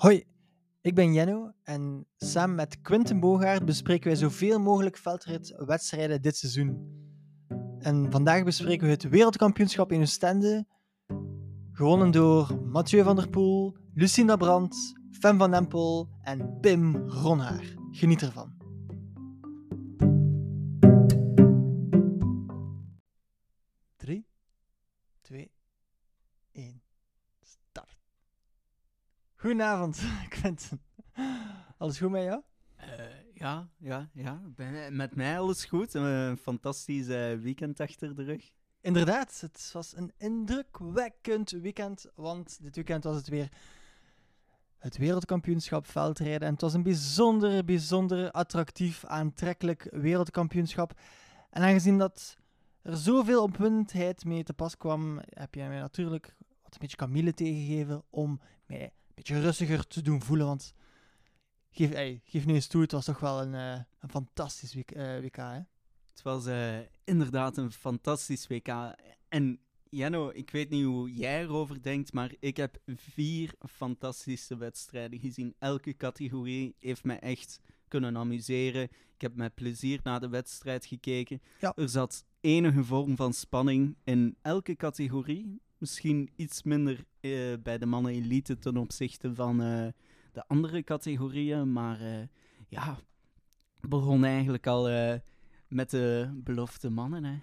Hoi, ik ben Jenno en samen met Quinten Bogaert bespreken wij zoveel mogelijk veldritwedstrijden dit seizoen. En vandaag bespreken we het wereldkampioenschap in Oostende, gewonnen door Mathieu van der Poel, Lucinda Brandt, Fem van Empel en Pim Ronhaar. Geniet ervan. Goedenavond, Quentin. Alles goed met jou? Eh, ja, ja, ja. Bij- Met mij alles goed. Een fantastisch eh, weekend achter de rug. Inderdaad, het was een indrukwekkend weekend, want dit weekend was het weer het wereldkampioenschap veldrijden. En het was een bijzonder, bijzonder attractief, aantrekkelijk wereldkampioenschap. En aangezien dat er zoveel opwindendheid mee te pas kwam, heb jij mij natuurlijk wat een beetje Camille tegengegeven om mij beetje rustiger te doen voelen. Want geef, ey, geef nu eens toe, het was toch wel een, eh, een fantastisch week, eh, WK, hè? Het was eh, inderdaad een fantastisch WK. En Jenno, ik weet niet hoe jij erover denkt, maar ik heb vier fantastische wedstrijden gezien. Elke categorie heeft mij echt kunnen amuseren. Ik heb met plezier naar de wedstrijd gekeken. Ja. Er zat enige vorm van spanning in elke categorie. Misschien iets minder eh, bij de mannen elite ten opzichte van eh, de andere categorieën. Maar eh, ja, begon eigenlijk al met de belofte mannen. Hè.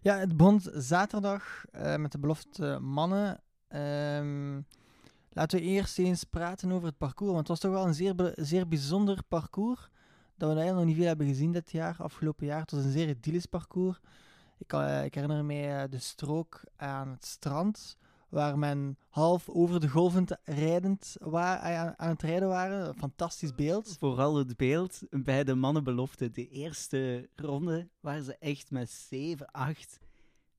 Ja, het begon zaterdag met de belofte mannen. Ehm, laten we eerst eens praten over het parcours. Want het was toch wel een zeer, zeer bijzonder parcours. Dat we eigenlijk nog niet veel hebben gezien dit jaar, afgelopen jaar. Het was een zeer idyllisch parcours. Ik, eh, ik herinner mij eh, de strook aan het strand. Waar men half over de golven rijdend eh, aan, aan het rijden waren. Een fantastisch beeld. Vooral het beeld bij de mannenbelofte. De eerste ronde waren ze echt met 7, 8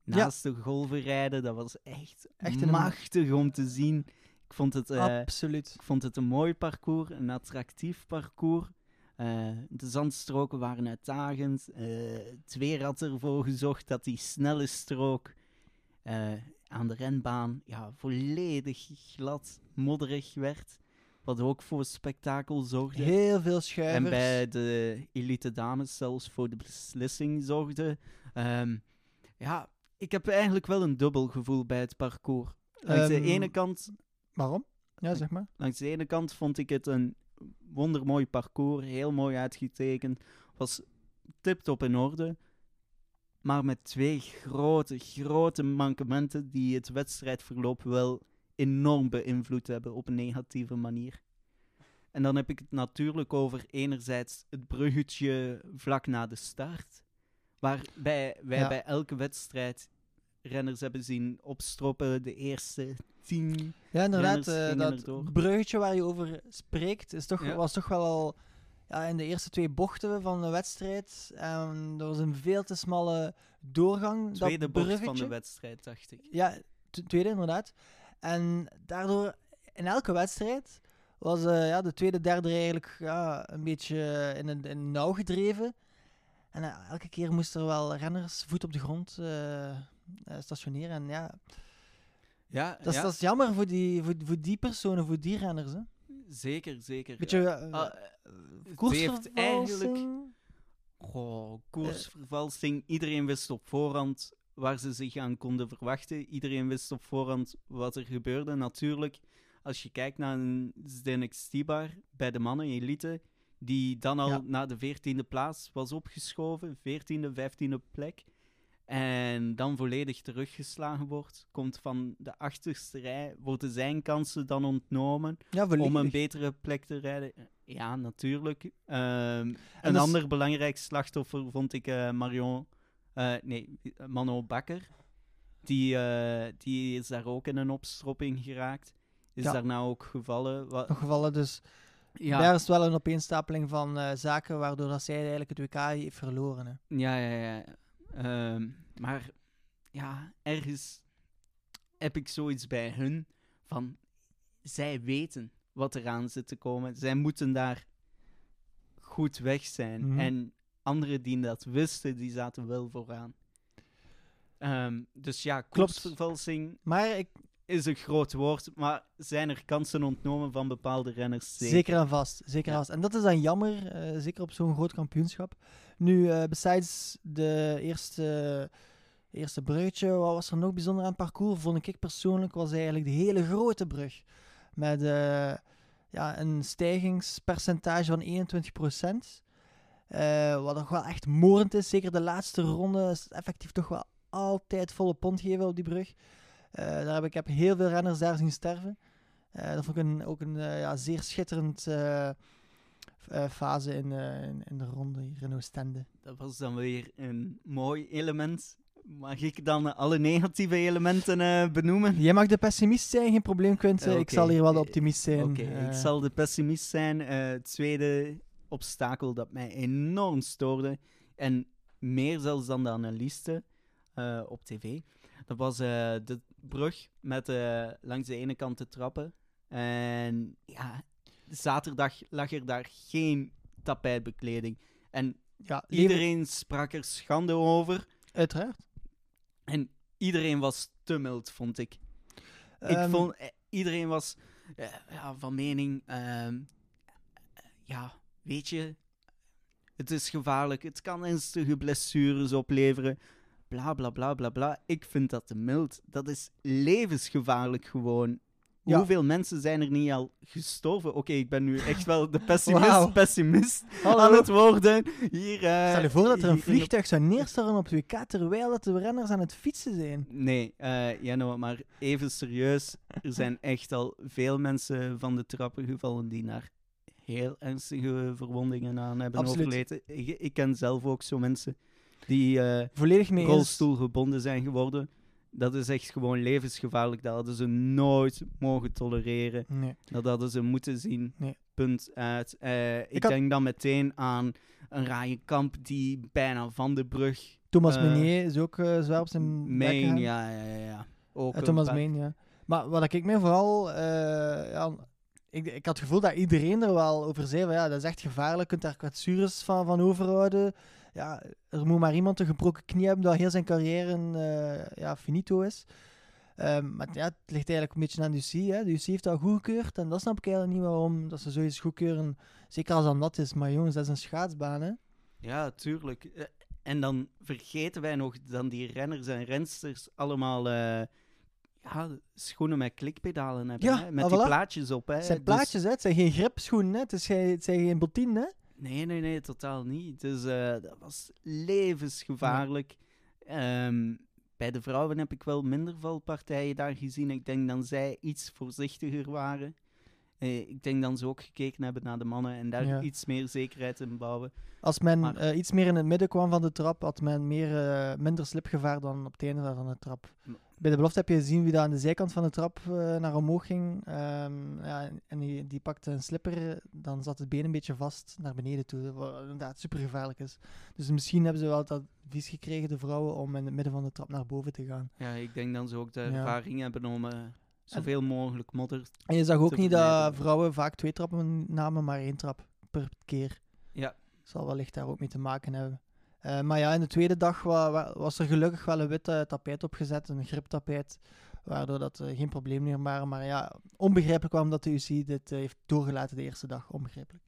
naast de golven rijden. Dat was echt, Echt een- machtig om te zien. Ik vond het, Absoluut. ik vond het een mooi parcours, een attractief parcours. Eh, de zandstroken waren uitdagend. Eh het weer had ervoor gezorgd dat die snelle strook eh, aan de renbaan ja, volledig glad, modderig werd. Wat ook voor spektakel zorgde. Heel veel En schuivers. bij de elite dames zelfs voor de beslissing zorgde. Ehm, ja, ik heb eigenlijk wel een dubbel gevoel bij het parcours. Langs de Ehm, ene kant Waarom? Ja, zeg maar. Langs de ene kant vond ik het een wondermooi parcours, heel mooi uitgetekend, was tip-top in orde. Maar met twee grote, grote mankementen die het wedstrijdverloop wel enorm beïnvloed hebben op een negatieve manier. En dan heb ik het natuurlijk over enerzijds het bruggetje vlak na de start, waarbij wij Ja. bij elke wedstrijd renners hebben zien opstroppen, de eerste tien Ja, inderdaad. Gingen dat bruggetje waar je over spreekt, is toch, Ja. was toch wel al ja, in de eerste twee bochten van de wedstrijd. En er was een veel te smalle doorgang. tweede dat bocht van de wedstrijd, dacht ik. Ja, tweede inderdaad. En daardoor, in elke wedstrijd, was eh, ja, de tweede, derde eigenlijk ja, een beetje in een, in nauw gedreven. En eh, elke keer moesten er wel renners voet op de grond stationeren. En ja, Ja, dat is, dat is jammer voor die, voor, voor die personen, voor die renners. Hè. zeker, zeker. Beetje eh, Ah, uh, het heeft eigenlijk koersvervalsing. goh, koersvervalsing. Iedereen wist op voorhand waar ze zich aan konden verwachten. Iedereen wist op voorhand wat er gebeurde. Natuurlijk, als je kijkt naar een Zdenek Stibar bij de mannen elite, die dan al Ja. naar de veertiende plaats was opgeschoven, veertiende, vijftiende plek. En dan volledig teruggeslagen wordt, komt van de achterste rij, worden zijn kansen dan ontnomen Ja, om een betere plek te rijden. Ja, natuurlijk. Ehm, een is- ander belangrijk slachtoffer vond ik eh, Marion, eh, nee, Mano Bakker. Die, eh, die is daar ook in een opstropping geraakt. Is Ja. daarna ook gevallen. Gevallen. Dus ja, daar is wel een opeenstapeling van zaken waardoor dat zij eigenlijk het WK heeft verloren. Hè. ja, ja, ja. Ehm, maar ja, ergens heb ik zoiets bij hun van zij weten wat eraan zit te komen. Zij moeten daar goed weg zijn. Mhm. En anderen die dat wisten, die zaten wel vooraan. Ehm, dus ja, Klopt. Maar ik, is een groot woord, maar zijn er kansen ontnomen van bepaalde renners? Zeker, en vast. Zeker vast. En dat is dan jammer, eh, zeker op zo'n groot kampioenschap. Nu, eh besides de eerste, eerste bruggetje, wat was er nog bijzonder aan het parcours? Vond ik persoonlijk was eigenlijk de hele grote brug. Met eh, ja, een stijgingspercentage van 21%. Eh, wat nog wel echt morend is. Zeker de laatste ronde is effectief toch wel altijd volle pond geven op die brug. Eh, daar heb ik, heb heel veel renners daar zien sterven. Eh, dat vond ik een, ook een eh, ja, zeer schitterend fase in, in, in de ronde hier in Oostende. Dat was dan weer een mooi element. Mag ik dan alle negatieve elementen benoemen? Jij mag de pessimist zijn, geen probleem Quinten. Ik zal hier wel de optimist zijn. Oké, ik zal de pessimist zijn. Het tweede obstakel dat mij enorm stoorde, en meer zelfs dan de analisten op tv, dat was de brug met eh, langs de ene kant de trappen. En ja, zaterdag lag er daar geen tapijtbekleding. En ja, iedereen sprak er schande over. Uiteraard. En iedereen was te mild, vond ik. Ik Ehm, vond, eh, iedereen was eh, ja, van mening, ehm, eh, ja, weet je, het is gevaarlijk, het kan ernstige blessures opleveren, bla bla bla bla bla. Ik vind dat te mild. Dat is levensgevaarlijk gewoon. Ja. Hoeveel mensen zijn er niet al gestorven? Oké, ik ben nu echt wel de pessimist, pessimist Hallo. aan het worden. Hier, eh, Stel je voor dat er een vliegtuig zou neerstorten op het WK terwijl dat de renners aan het fietsen zijn. Nee, Jenno, maar even serieus. Er zijn echt al veel mensen van de trappen gevallen die naar heel ernstige verwondingen aan hebben Absoluut. overleden. Ik, ik ken zelf ook zo mensen die eh Volledig mee eens. rolstoelgebonden zijn geworden. Dat is echt gewoon levensgevaarlijk. Dat hadden ze nooit mogen tolereren. Nee. Dat hadden ze moeten zien. Nee. Punt uit. Eh, ik Ik had- denk dan meteen aan een Ryan Kamp die bijna van de brug Thomas Meunier is ook eh, zwaar op zijn gegaan. ja, ja, ja, ja. Ook Thomas Meen, ja. Maar wat ik me vooral... ja, ik, ik had het gevoel dat iedereen er wel over zei van ja, dat is echt gevaarlijk, je kunt daar kwetsures van, van overhouden. Ja, er moet maar iemand een gebroken knie hebben dat heel zijn carrière eh, ja, finito is. Ehm, maar ja, het ligt eigenlijk een beetje aan de UC. Hè. De UC heeft dat goedgekeurd en dat snap ik eigenlijk niet waarom dat ze zoiets goedkeuren. Zeker als dat nat is. Maar jongens, dat is een schaatsbaan, hè. Ja, tuurlijk. Eh, En dan vergeten wij nog dan die renners en rensters allemaal eh, ja, schoenen met klikpedalen hebben. Ja, hè? Met ah, die plaatjes op. Hè? Het zijn Dus- plaatjes, hè. Het zijn geen gripschoenen, hè. Het, is geen, het zijn geen bottinen, hè. Nee, nee, nee, totaal niet. Dus eh, dat was levensgevaarlijk. Ehm, bij de vrouwen heb ik wel minder valpartijen daar gezien. Ik denk dat zij iets voorzichtiger waren. Eh, ik denk dat ze ook gekeken hebben naar de mannen en daar Ja. iets meer zekerheid in bouwen. Als men Maar- eh, iets meer in het midden kwam van de trap, had men meer, minder slipgevaar dan op het einde van de trap. Bij de belofte heb je gezien wie daar aan de zijkant van de trap eh, naar omhoog ging. Ehm, ja, en die, die pakte een slipper, dan zat het been een beetje vast naar beneden toe. Wat inderdaad super gevaarlijk is. Dus misschien hebben ze wel dat advies gekregen, de vrouwen, om in het midden van de trap naar boven te gaan. Ja, ik denk dat ze ook de Ja. ervaring hebben om eh, zoveel mogelijk modder. En je zag ook niet dat vrouwen vaak twee trappen namen, maar één trap per keer. Ja, zal wellicht daar ook mee te maken hebben. Eh, maar ja, in de tweede dag wa- wa- was er gelukkig wel een wit eh, tapijt opgezet, een griptapijt, waardoor dat eh, geen probleem meer waren. Maar ja, onbegrijpelijk waarom dat de UC dit heeft doorgelaten de eerste dag. Onbegrijpelijk.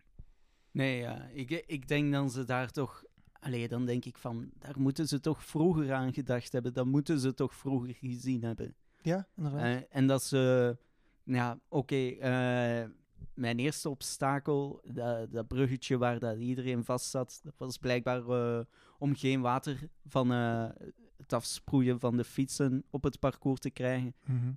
nee, ja. Ik, ik denk dat ze daar toch. Allee, dan denk ik van, daar moeten ze toch vroeger aan gedacht hebben. Dat moeten ze toch vroeger gezien hebben. Ja, inderdaad. En dat ze, ja, oké, eh, mijn eerste obstakel, dat, dat bruggetje waar dat iedereen vast zat, dat was blijkbaar eh, om geen water van eh, het afsproeien van de fietsen op het parcours te krijgen. Mhm.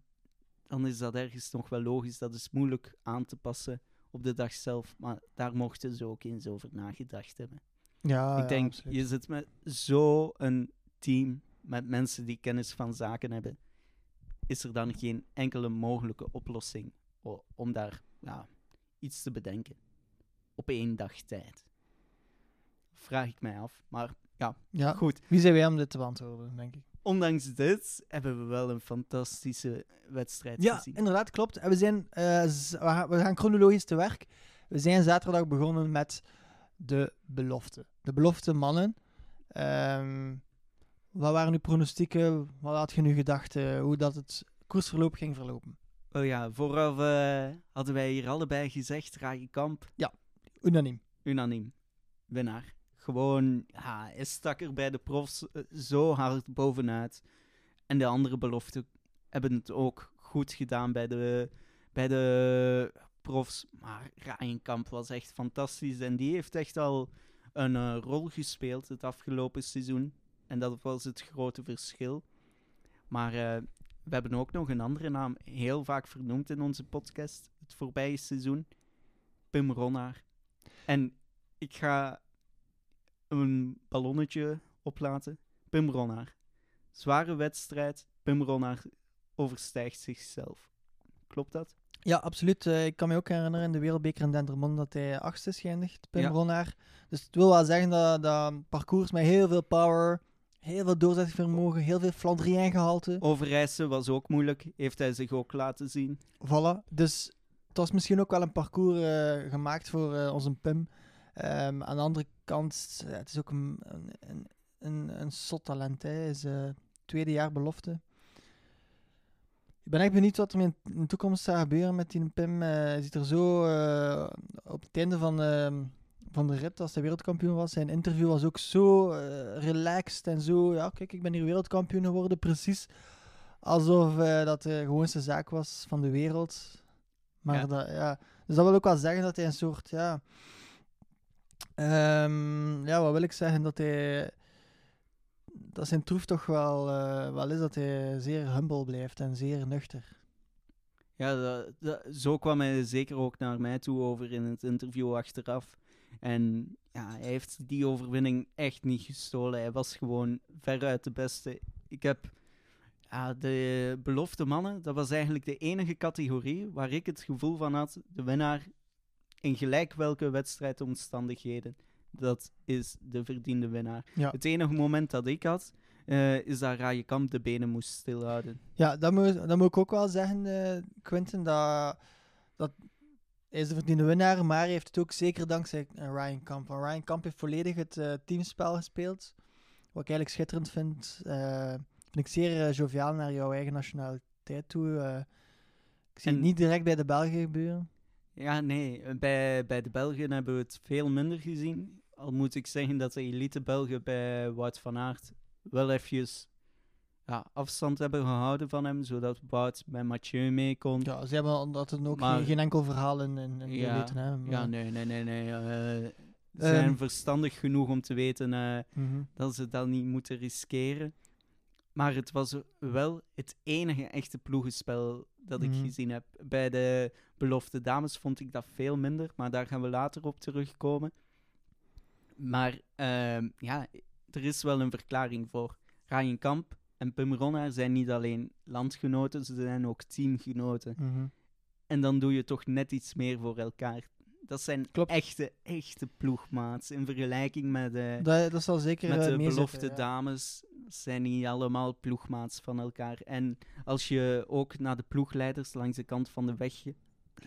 Dan is dat ergens nog wel logisch. Dat is moeilijk aan te passen op de dag zelf, maar daar mochten ze ook eens over nagedacht hebben. Ja, Ik denk, je zit met zo'n team met mensen die kennis van zaken hebben. Is er dan geen enkele mogelijke oplossing om daar ja, iets te bedenken? Op één dag tijd. Vraag ik mij af. Maar ja, goed, wie zijn wij om dit te beantwoorden, denk ik. ondanks dit hebben we wel een fantastische wedstrijd Ja, gezien. inderdaad, klopt. En we, zijn, eh, z- we gaan- we gaan chronologisch te werk. We zijn zaterdag begonnen met de belofte. De belofte mannen. Ehm, wat waren uw pronostieken? Wat had je nu gedacht? eh, hoe dat het koersverloop ging verlopen. Oh ja, vooraf eh, hadden wij hier allebei gezegd, Raaien Kamp, Unaniem. unaniem, winnaar. Gewoon, ja, hij stak er bij de profs eh, zo hard bovenuit. En de andere beloften hebben het ook goed gedaan bij de, bij de profs. Maar Ryan Kamp was echt fantastisch. En die heeft echt al een eh, rol gespeeld het afgelopen seizoen. En dat was het grote verschil. Maar we hebben ook nog een andere naam heel vaak vernoemd in onze podcast. Het voorbije seizoen. Pim Ronnaar. En ik ga een ballonnetje oplaten. Pim Ronnaar. Zware wedstrijd. Pim Ronnaar overstijgt zichzelf. Klopt dat? Ja, absoluut. Eh, ik kan me ook herinneren in de Wereldbeker in Dendermonde dat hij achtste is geëindigd, Pim Ja. Ronnaar. Dus het wil wel zeggen dat dat parcours met heel veel power, heel veel doorzettingsvermogen, heel veel Flandrien gehalte. Overijssen was ook moeilijk. Heeft hij zich ook laten zien. Voilà. Dus het was misschien ook wel een parcours eh, gemaakt voor eh, onze Pim. Ehm, aan de andere kant, het is ook een, een, een, een, zot talent. hè. Hij is eh, tweede jaar belofte. Ik ben echt benieuwd wat er in de toekomst gaat gebeuren met die Pim. Hij ziet er zo op het einde van, ehm, van de rit, als hij wereldkampioen was. Zijn interview was ook zo eh, relaxed en zo. Ja, kijk, ik ben hier wereldkampioen geworden. Precies alsof eh, dat de gewoonste zaak was van de wereld. Maar Ja. Dat, ja. Dus dat wil ook wel zeggen dat hij een soort, ja... ehm, ja, wat wil ik zeggen? Dat hij... Dat zijn troef toch wel, eh, wel is dat hij zeer humble blijft en zeer nuchter. Ja, dat, dat- zo kwam hij zeker ook naar mij toe over in het interview achteraf. En ja, hij heeft die overwinning echt niet gestolen. Hij was gewoon veruit de beste. Ik heb ja, de belofte mannen, dat was eigenlijk de enige categorie waar ik het gevoel van had, de winnaar in gelijk welke wedstrijdomstandigheden. Dat is de verdiende winnaar. Ja. Het enige moment dat ik had, eh, is dat Raaie Kamp de benen moest stilhouden. Ja, dat moet, dat moet ik ook wel zeggen, eh, Quinten. Dat, dat is de verdiende winnaar, maar hij heeft het ook zeker dankzij eh, Ryan Kamp. Want Ryan Kamp heeft volledig het eh, teamspel gespeeld. Wat ik eigenlijk schitterend vind. eh, vind ik zeer joviaal naar jouw eigen nationaliteit toe. ik zie En- het niet direct bij de Belgen gebeuren. Ja, nee. Bij, bij de Belgen hebben we het veel minder gezien. Al moet ik zeggen dat de elite Belgen bij Wout van Aert wel eventjes ja, afstand hebben gehouden van hem, zodat Wout bij Mathieu mee kon. Ja, ze hebben dat ook Maar- geen, geen enkel verhaal in, in, in Ja, weten. Hè, maar- Ja, nee, nee, nee, nee. eh, ze zijn Ehm. verstandig genoeg om te weten eh, Mhm. dat ze dat niet moeten riskeren. Maar het was wel het enige echte ploegenspel dat ik Mhm. gezien heb. Bij de belofte dames vond ik dat veel minder, maar daar gaan we later op terugkomen. Maar ehm, ja, er is wel een verklaring voor. Ryan Kamp en Pim zijn niet alleen landgenoten, ze zijn ook teamgenoten. Mhm. En dan doe je toch net iets meer voor elkaar. Dat zijn Klopt. echte, echte ploegmaats in vergelijking met... eh, Dat, dat zal zeker met eh, de belofte ja. dames zijn niet allemaal ploegmaats van elkaar. En als je ook naar de ploegleiders langs de kant van de weg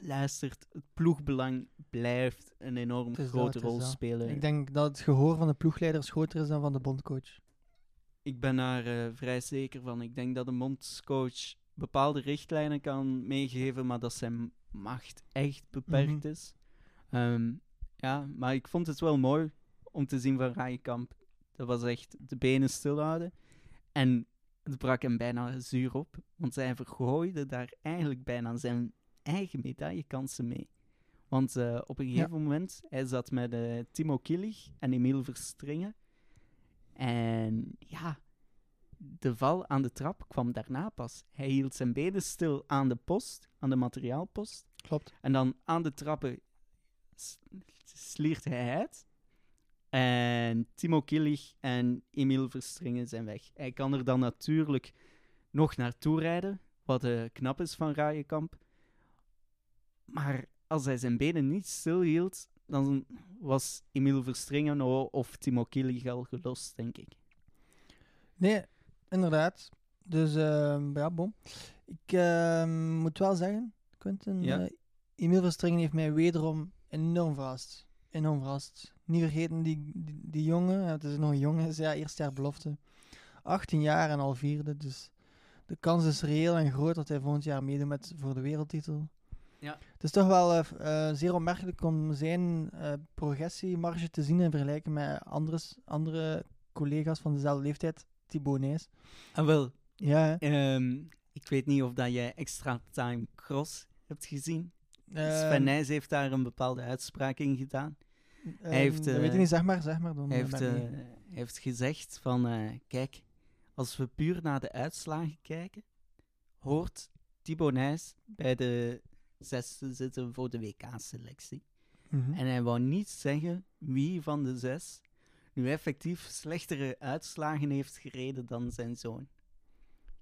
luistert, het ploegbelang blijft een enorm dat, grote rol spelen. Ik denk dat het gehoor van de ploegleiders groter is dan van de bondcoach. Ik ben daar eh, vrij zeker van. Ik denk dat een bondscoach bepaalde richtlijnen kan meegeven, maar dat zijn macht echt beperkt Mhm. is. Ehm, ja, maar ik vond het wel mooi om te zien van Rijkamp. Dat was echt de benen stilhouden. En het brak hem bijna zuur op, want hij vergooide daar eigenlijk bijna zijn eigen medaillekansen mee. Want eh, op een Ja. gegeven moment, hij zat met eh, Timo Killig en Emiel Verstringen. En ja, de val aan de trap kwam daarna pas. Hij hield zijn benen stil aan de post, aan de materiaalpost. Klopt. En dan aan de trappen sliert hij uit. En Timo Killig en Emiel Verstringen zijn weg. Hij kan er dan natuurlijk nog naartoe rijden, wat eh, knap is van Raaienkamp. Maar als hij zijn benen niet stilhield, dan was Emiel Verstringen o- of Timo Killig al gelost, denk ik. Nee, inderdaad. Dus ehm, ja, bom. Ik ehm, moet wel zeggen, Quentin, Ja. eh, Emiel Verstringen heeft mij wederom enorm verrast. Enorm verrast. Niet vergeten, die, die, die jongen, het is nog een jongen, is ja, eerste jaar belofte. 18 jaar en al vierde, dus de kans is reëel en groot dat hij volgend jaar meedoet met, voor de wereldtitel. Ja. Het is toch wel eh, eh, zeer opmerkelijk om zijn eh, progressiemarge te zien in vergelijking met andere, andere collega's van dezelfde leeftijd, Thibaut Nijs. Ah, wel, Ja, ehm, ik weet niet of dat jij Extra Time Cross hebt gezien. Ehm, Sven Nijs heeft daar een bepaalde uitspraak in gedaan. ehm, heeft, dat eh, weet ik niet, zeg maar, zeg maar dan. Hij heeft, heeft gezegd van, eh, kijk, als we puur naar de uitslagen kijken, hoort Thibaut Nijs bij de zesde zitten voor de WK-selectie. Mhm. En hij wou niet zeggen wie van de zes nu effectief slechtere uitslagen heeft gereden dan zijn zoon.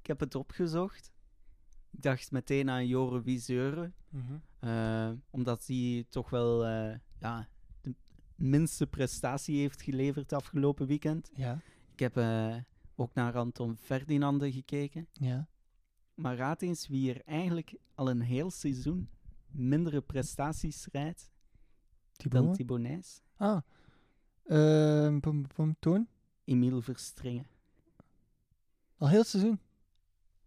Ik heb het opgezocht. Ik dacht meteen aan Jore Wieseuren, Mhm. eh, omdat hij toch wel eh, ja, de minste prestatie heeft geleverd afgelopen weekend. Ja, Ik heb eh, ook naar Anton Ferdinande gekeken. ja. Maar raad eens wie er eigenlijk al een heel seizoen mindere prestaties rijdt dan Thibaut? Thibaut Nijs. Ah. Ehm, pom, pom, pom, Toon? Emile Verstringen. Al heel het seizoen.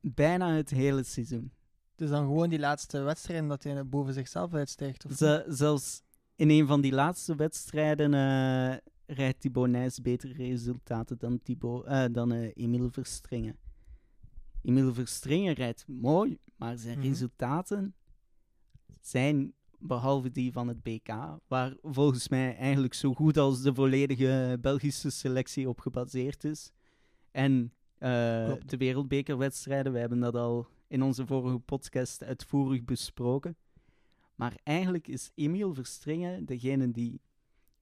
Bijna het hele seizoen. Dus dan gewoon die laatste wedstrijden dat hij boven zichzelf uitstijgt. Of Ze- zelfs in een van die laatste wedstrijden eh, rijdt Thibaut Nijs betere resultaten dan, Thibaut, eh, dan eh, Emile Verstringen. Emile Verstringen rijdt mooi, maar zijn Mhm. resultaten zijn, behalve die van het BK, waar volgens mij eigenlijk zo goed als de volledige Belgische selectie op gebaseerd is. En Klopt. de wereldbekerwedstrijden, we hebben dat al in onze vorige podcast uitvoerig besproken. Maar eigenlijk is Emiel Verstringen degene die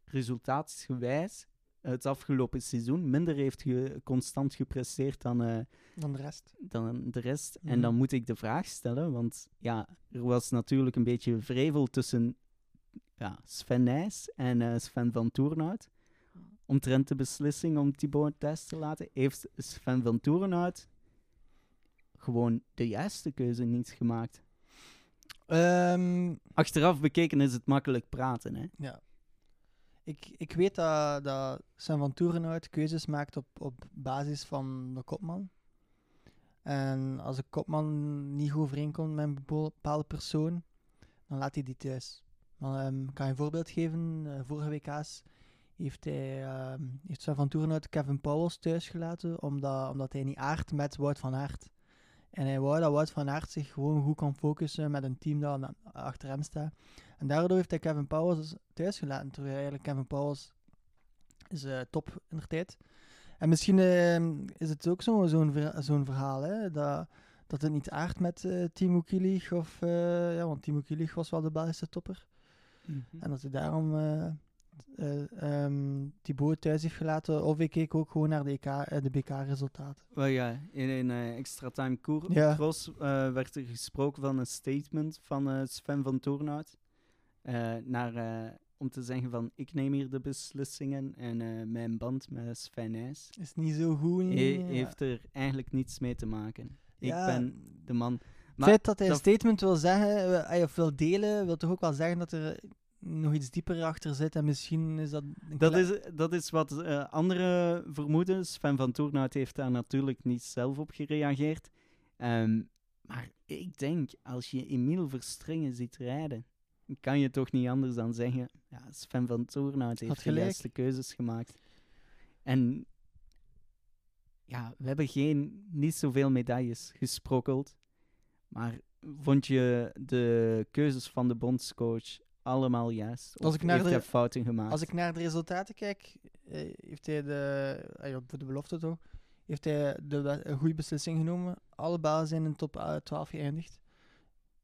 resultaatsgewijs het afgelopen seizoen minder heeft ge- constant gepresteerd dan, eh, dan de rest. dan de rest. En Mhm. dan moet ik de vraag stellen, want ja, er was natuurlijk een beetje vrevel tussen ja, Sven Nijs en eh, Sven van Toornhout. Omtrent de beslissing om Thibaut thuis te laten, heeft Sven van Toornhout gewoon de juiste keuze niet gemaakt. Ehm, Achteraf bekeken is het makkelijk praten, hè. ja. Ik, ik weet dat, dat Sven van Toerenhout keuzes maakt op, op basis van de kopman. En als de kopman niet goed overeenkomt met een bepaalde persoon, dan laat hij die thuis. Dan ehm, kan je een voorbeeld geven. eh, vorige WK's heeft, hij, ehm, heeft Sven van Toerenhout Kevin Powels thuis gelaten, omdat, omdat hij niet aardt met Wout van Aert. En hij wou dat Wout van Aert zich gewoon goed kan focussen met een team dat achter hem staat. En daardoor heeft hij Kevin Powers dus thuis gelaten. Terwijl eigenlijk Kevin Powers is eh, top in de tijd. En misschien ehm, is het ook zo- zo'n verha- zo'n verhaal, hè, dat, dat het niet aardt met eh Timo Kielich. Of, eh, ja, want Timo Kielich was wel de Belgische topper. En dat hij daarom eh eh, ehm, Thibaut thuis heeft gelaten. Of ik keek ook gewoon naar de, EK, eh, de BK-resultaten. Wel ja, in een eh, extra time koer- Ja. cross werd er gesproken van een statement van Sven van Toornhout. naar, om te zeggen van, ik neem hier de beslissingen en mijn band met Sven Nys Is niet zo goed. he- heeft er eigenlijk niets mee te maken. Ik Ja, ben de man. Het Maar feit dat hij een statement wil zeggen, of wil delen, wil toch ook wel zeggen dat er nog iets dieper achter zit. En misschien is dat... Dat is, dat is wat eh, andere vermoeden. Sven van Toornhout heeft daar natuurlijk niet zelf op gereageerd. Ehm, maar ik denk, als je Emiel Verstringen ziet rijden, kan je toch niet anders dan zeggen, ja, Sven van Toornhout heeft de juiste keuzes gemaakt. En ja, we hebben geen, niet zoveel medailles gesprokkeld. Maar vond je de keuzes van de bondscoach allemaal juist? Als ik naar de- fouten gemaakt? Als ik naar de resultaten kijk, eh, heeft hij de... eh, ja, voor de belofte toch? Heeft hij de, een goede beslissing genomen. Alle balen zijn in top eh, 12 geëindigd.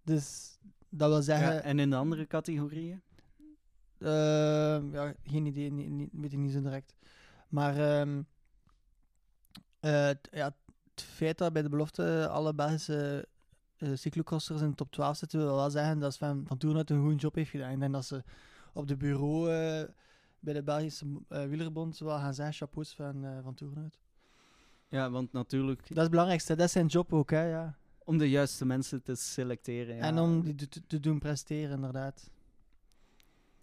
Dus dat wil zeggen... Ja, en in de andere categorieën? Eh, ja, geen idee, niet, niet, weet ik niet zo direct. Maar ehm, eh, ja, het feit dat bij de belofte alle Belgische eh cyclocrossers in de top 12 zitten, wil wel zeggen dat Sven van Toornhout een goede job heeft gedaan. Ik denk dat ze op de bureau eh, bij de Belgische eh, wielerbond wel gaan zeggen chapeaus van, eh van Toornhout. Ja, want natuurlijk, Dat is het belangrijkste, dat is zijn job ook, hè, ja. om de juiste mensen te selecteren. Ja, En om die te, te doen presteren, inderdaad.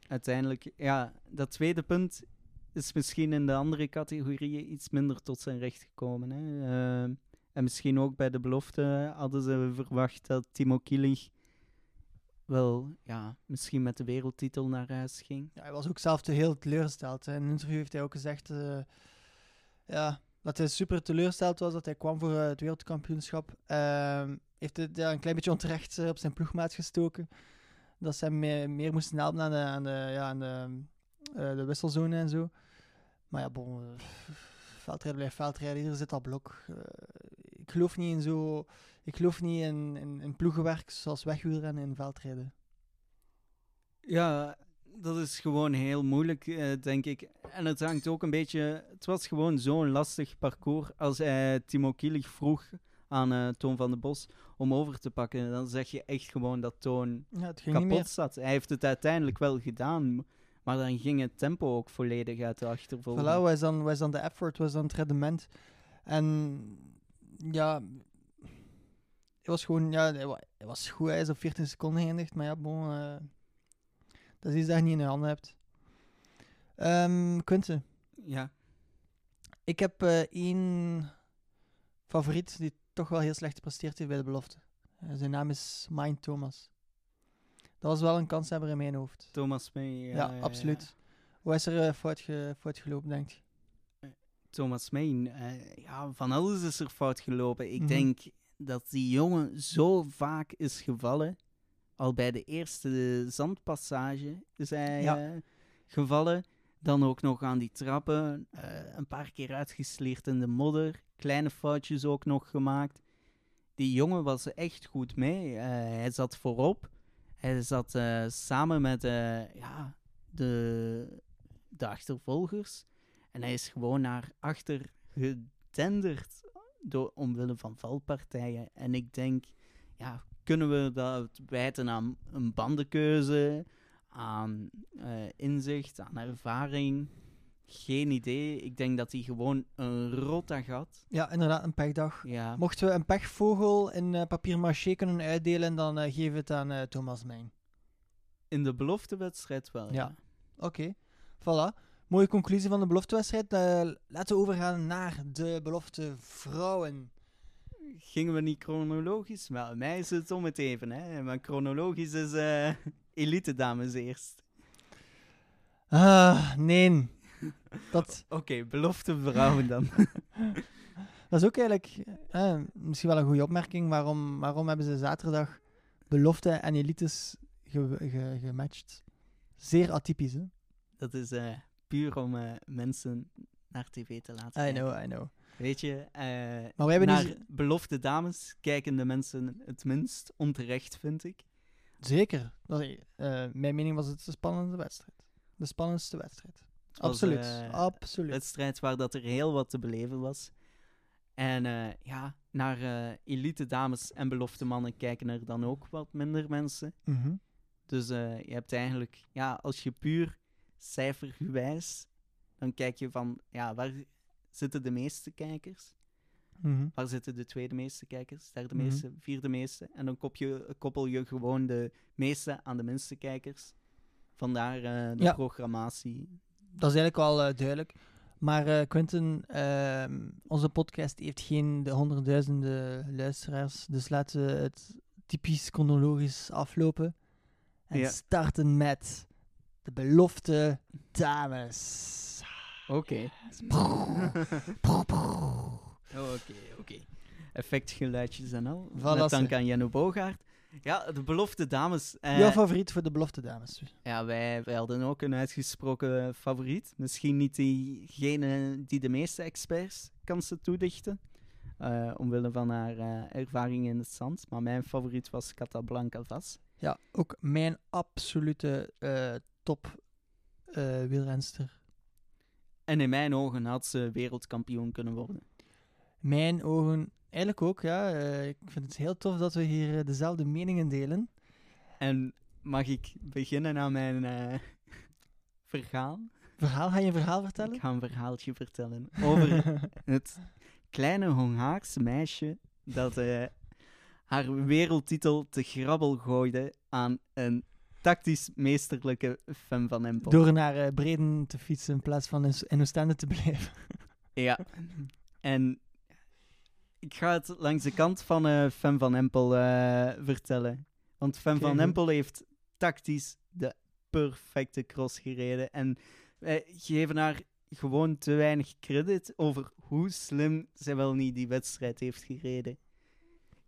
Uiteindelijk, ja, dat tweede punt is misschien in de andere categorieën iets minder tot zijn recht gekomen. Hè. Ehm, En misschien ook bij de belofte hadden ze verwacht dat Timo Kielich wel, ja, misschien met de wereldtitel naar huis ging. Ja, hij was ook zelf te heel teleurgesteld. In een interview heeft hij ook gezegd eh, ja, dat hij super teleurgesteld was dat hij kwam voor eh, het wereldkampioenschap. Ehm, heeft het een klein beetje onterecht eh, op zijn ploegmaat gestoken. Dat ze hem meer, moesten helpen aan de, aan de, ja, aan de, de wisselzone en zo. Maar ja, bon, veldrijden blijft veldrijden. Hier zit dat blok. Eh, ik geloof niet in zo... Ik geloof niet in, in, in ploegenwerk zoals wegwielrennen in veldrijden. Ja, dat is gewoon heel moeilijk, eh, denk ik. En het hangt ook een beetje... Het was gewoon zo'n lastig parcours. Als hij Timo Kielich vroeg aan eh, Toon van den Bos om over te pakken, dan zeg je echt gewoon dat Toon Ja, het ging niet meer. kapot zat. Hij heeft het uiteindelijk wel gedaan, maar dan ging het tempo ook volledig uit de achtervolging. Voilà, is, dan, dan de effort, wat is dan het rendement? En ja, hij was gewoon, ja, hij was goed, hij is op 14 seconden geëindigd, maar ja, bon, eh, dat is iets dat je niet in je handen hebt. Quinten, Ja, ik heb eh, één favoriet die toch wel heel slecht gepresteerd heeft bij de belofte. Eh, zijn naam is Mind Thomas. Dat was wel een kanshebber in mijn hoofd. Thomas May. Ja, absoluut. Hoe is er eh, fout, ge- fout gelopen, denk je? Thomas May, eh, ja, van alles is er fout gelopen. Ik Mhm. denk dat die jongen zo vaak is gevallen. Al bij de eerste zandpassage is hij Ja. eh, gevallen. Dan ook nog aan die trappen. eh, een paar keer uitgesleerd in de modder. Kleine foutjes ook nog gemaakt. Die jongen was echt goed mee. Eh, hij zat voorop. Hij zat eh, samen met eh, ja, de, de achtervolgers. En hij is gewoon naar achter gedenderd door, omwille van valpartijen. En ik denk, ja, kunnen we dat wijten aan een bandenkeuze, aan eh, inzicht, aan ervaring? Geen idee. Ik denk dat hij gewoon een rotdag had. Ja, inderdaad, een pechdag. Ja, Mochten we een pechvogel in eh, papier maché kunnen uitdelen, dan eh geven we het aan eh, Thomas Mijn. in de beloftewedstrijd wel. Ja. Ja. Oké, voilà. Mooie conclusie van de beloftewedstrijd. Laten we overgaan naar de belofte vrouwen. Gingen we niet chronologisch? Wel, mij is het om het even. Hè. Maar chronologisch is elite dames eerst. Ah, nee. Dat, Oké, belofte vrouwen dan. dat is ook eigenlijk eh, misschien wel een goede opmerking. Waarom, waarom hebben ze zaterdag belofte en elites ge- ge- gematcht? Zeer atypisch, hè? Dat is eh, puur om eh, mensen naar tv te laten I know, I know. Weet je, eh, Maar wij hebben naar nu... belofte dames kijken de mensen het minst onterecht, vind ik. Zeker. Dat, mijn mening was het de spannende wedstrijd. De spannendste wedstrijd. Was, Absoluut. eh, Absoluut. wedstrijd waar dat er heel wat te beleven was. En eh, ja, naar eh, elite dames en belofte mannen kijken er dan ook wat minder mensen. Mhm. Dus je hebt eigenlijk, ja, als je puur cijfergewijs, dan kijk je van, ja, waar zitten de meeste kijkers? Mhm. Waar zitten de tweede meeste kijkers? Derde Mhm. meeste, vierde meeste? En dan kop je, koppel je gewoon de meeste aan de minste kijkers. Vandaar de Ja. programmatie. Dat is eigenlijk al eh, duidelijk. Maar eh Quinten, ehm, onze podcast heeft geen de honderdduizenden luisteraars. Dus laten we het typisch chronologisch aflopen. En Ja. starten met de belofte dames. Oké. Oké, oké. Effectgeluidjes en al. Voilà, Met dank aan Jenno Bogaert. Ja, de belofte dames. eh, Jouw favoriet voor de belofte dames? ja, wij, wij hadden ook een uitgesproken favoriet. Misschien niet diegene die de meeste experts kansen toedichten. eh, omwille van haar eh, ervaring in het zand. Maar mijn favoriet was Catablanca Vas. Ja, ook mijn absolute eh, top wielrenster. En in mijn ogen had ze wereldkampioen kunnen worden. Mijn ogen eigenlijk ook, ja. Eh, ik vind het heel tof dat we hier eh, dezelfde meningen delen. En mag ik beginnen aan mijn eh, verhaal? Verhaal, ga je een verhaal vertellen? Ik ga een verhaaltje vertellen over het kleine Hongaarse meisje dat haar wereldtitel te grabbel gooide aan een tactisch meesterlijke fan van Empel. Door naar Breden te fietsen in plaats van in, in Oostende te blijven. Ja. En ik ga het langs de kant van eh Fem van Empel eh, vertellen. Want Fem van. Empel heeft tactisch de perfecte cross gereden. En wij geven haar gewoon te weinig credit over hoe slim zij wel niet die wedstrijd heeft gereden.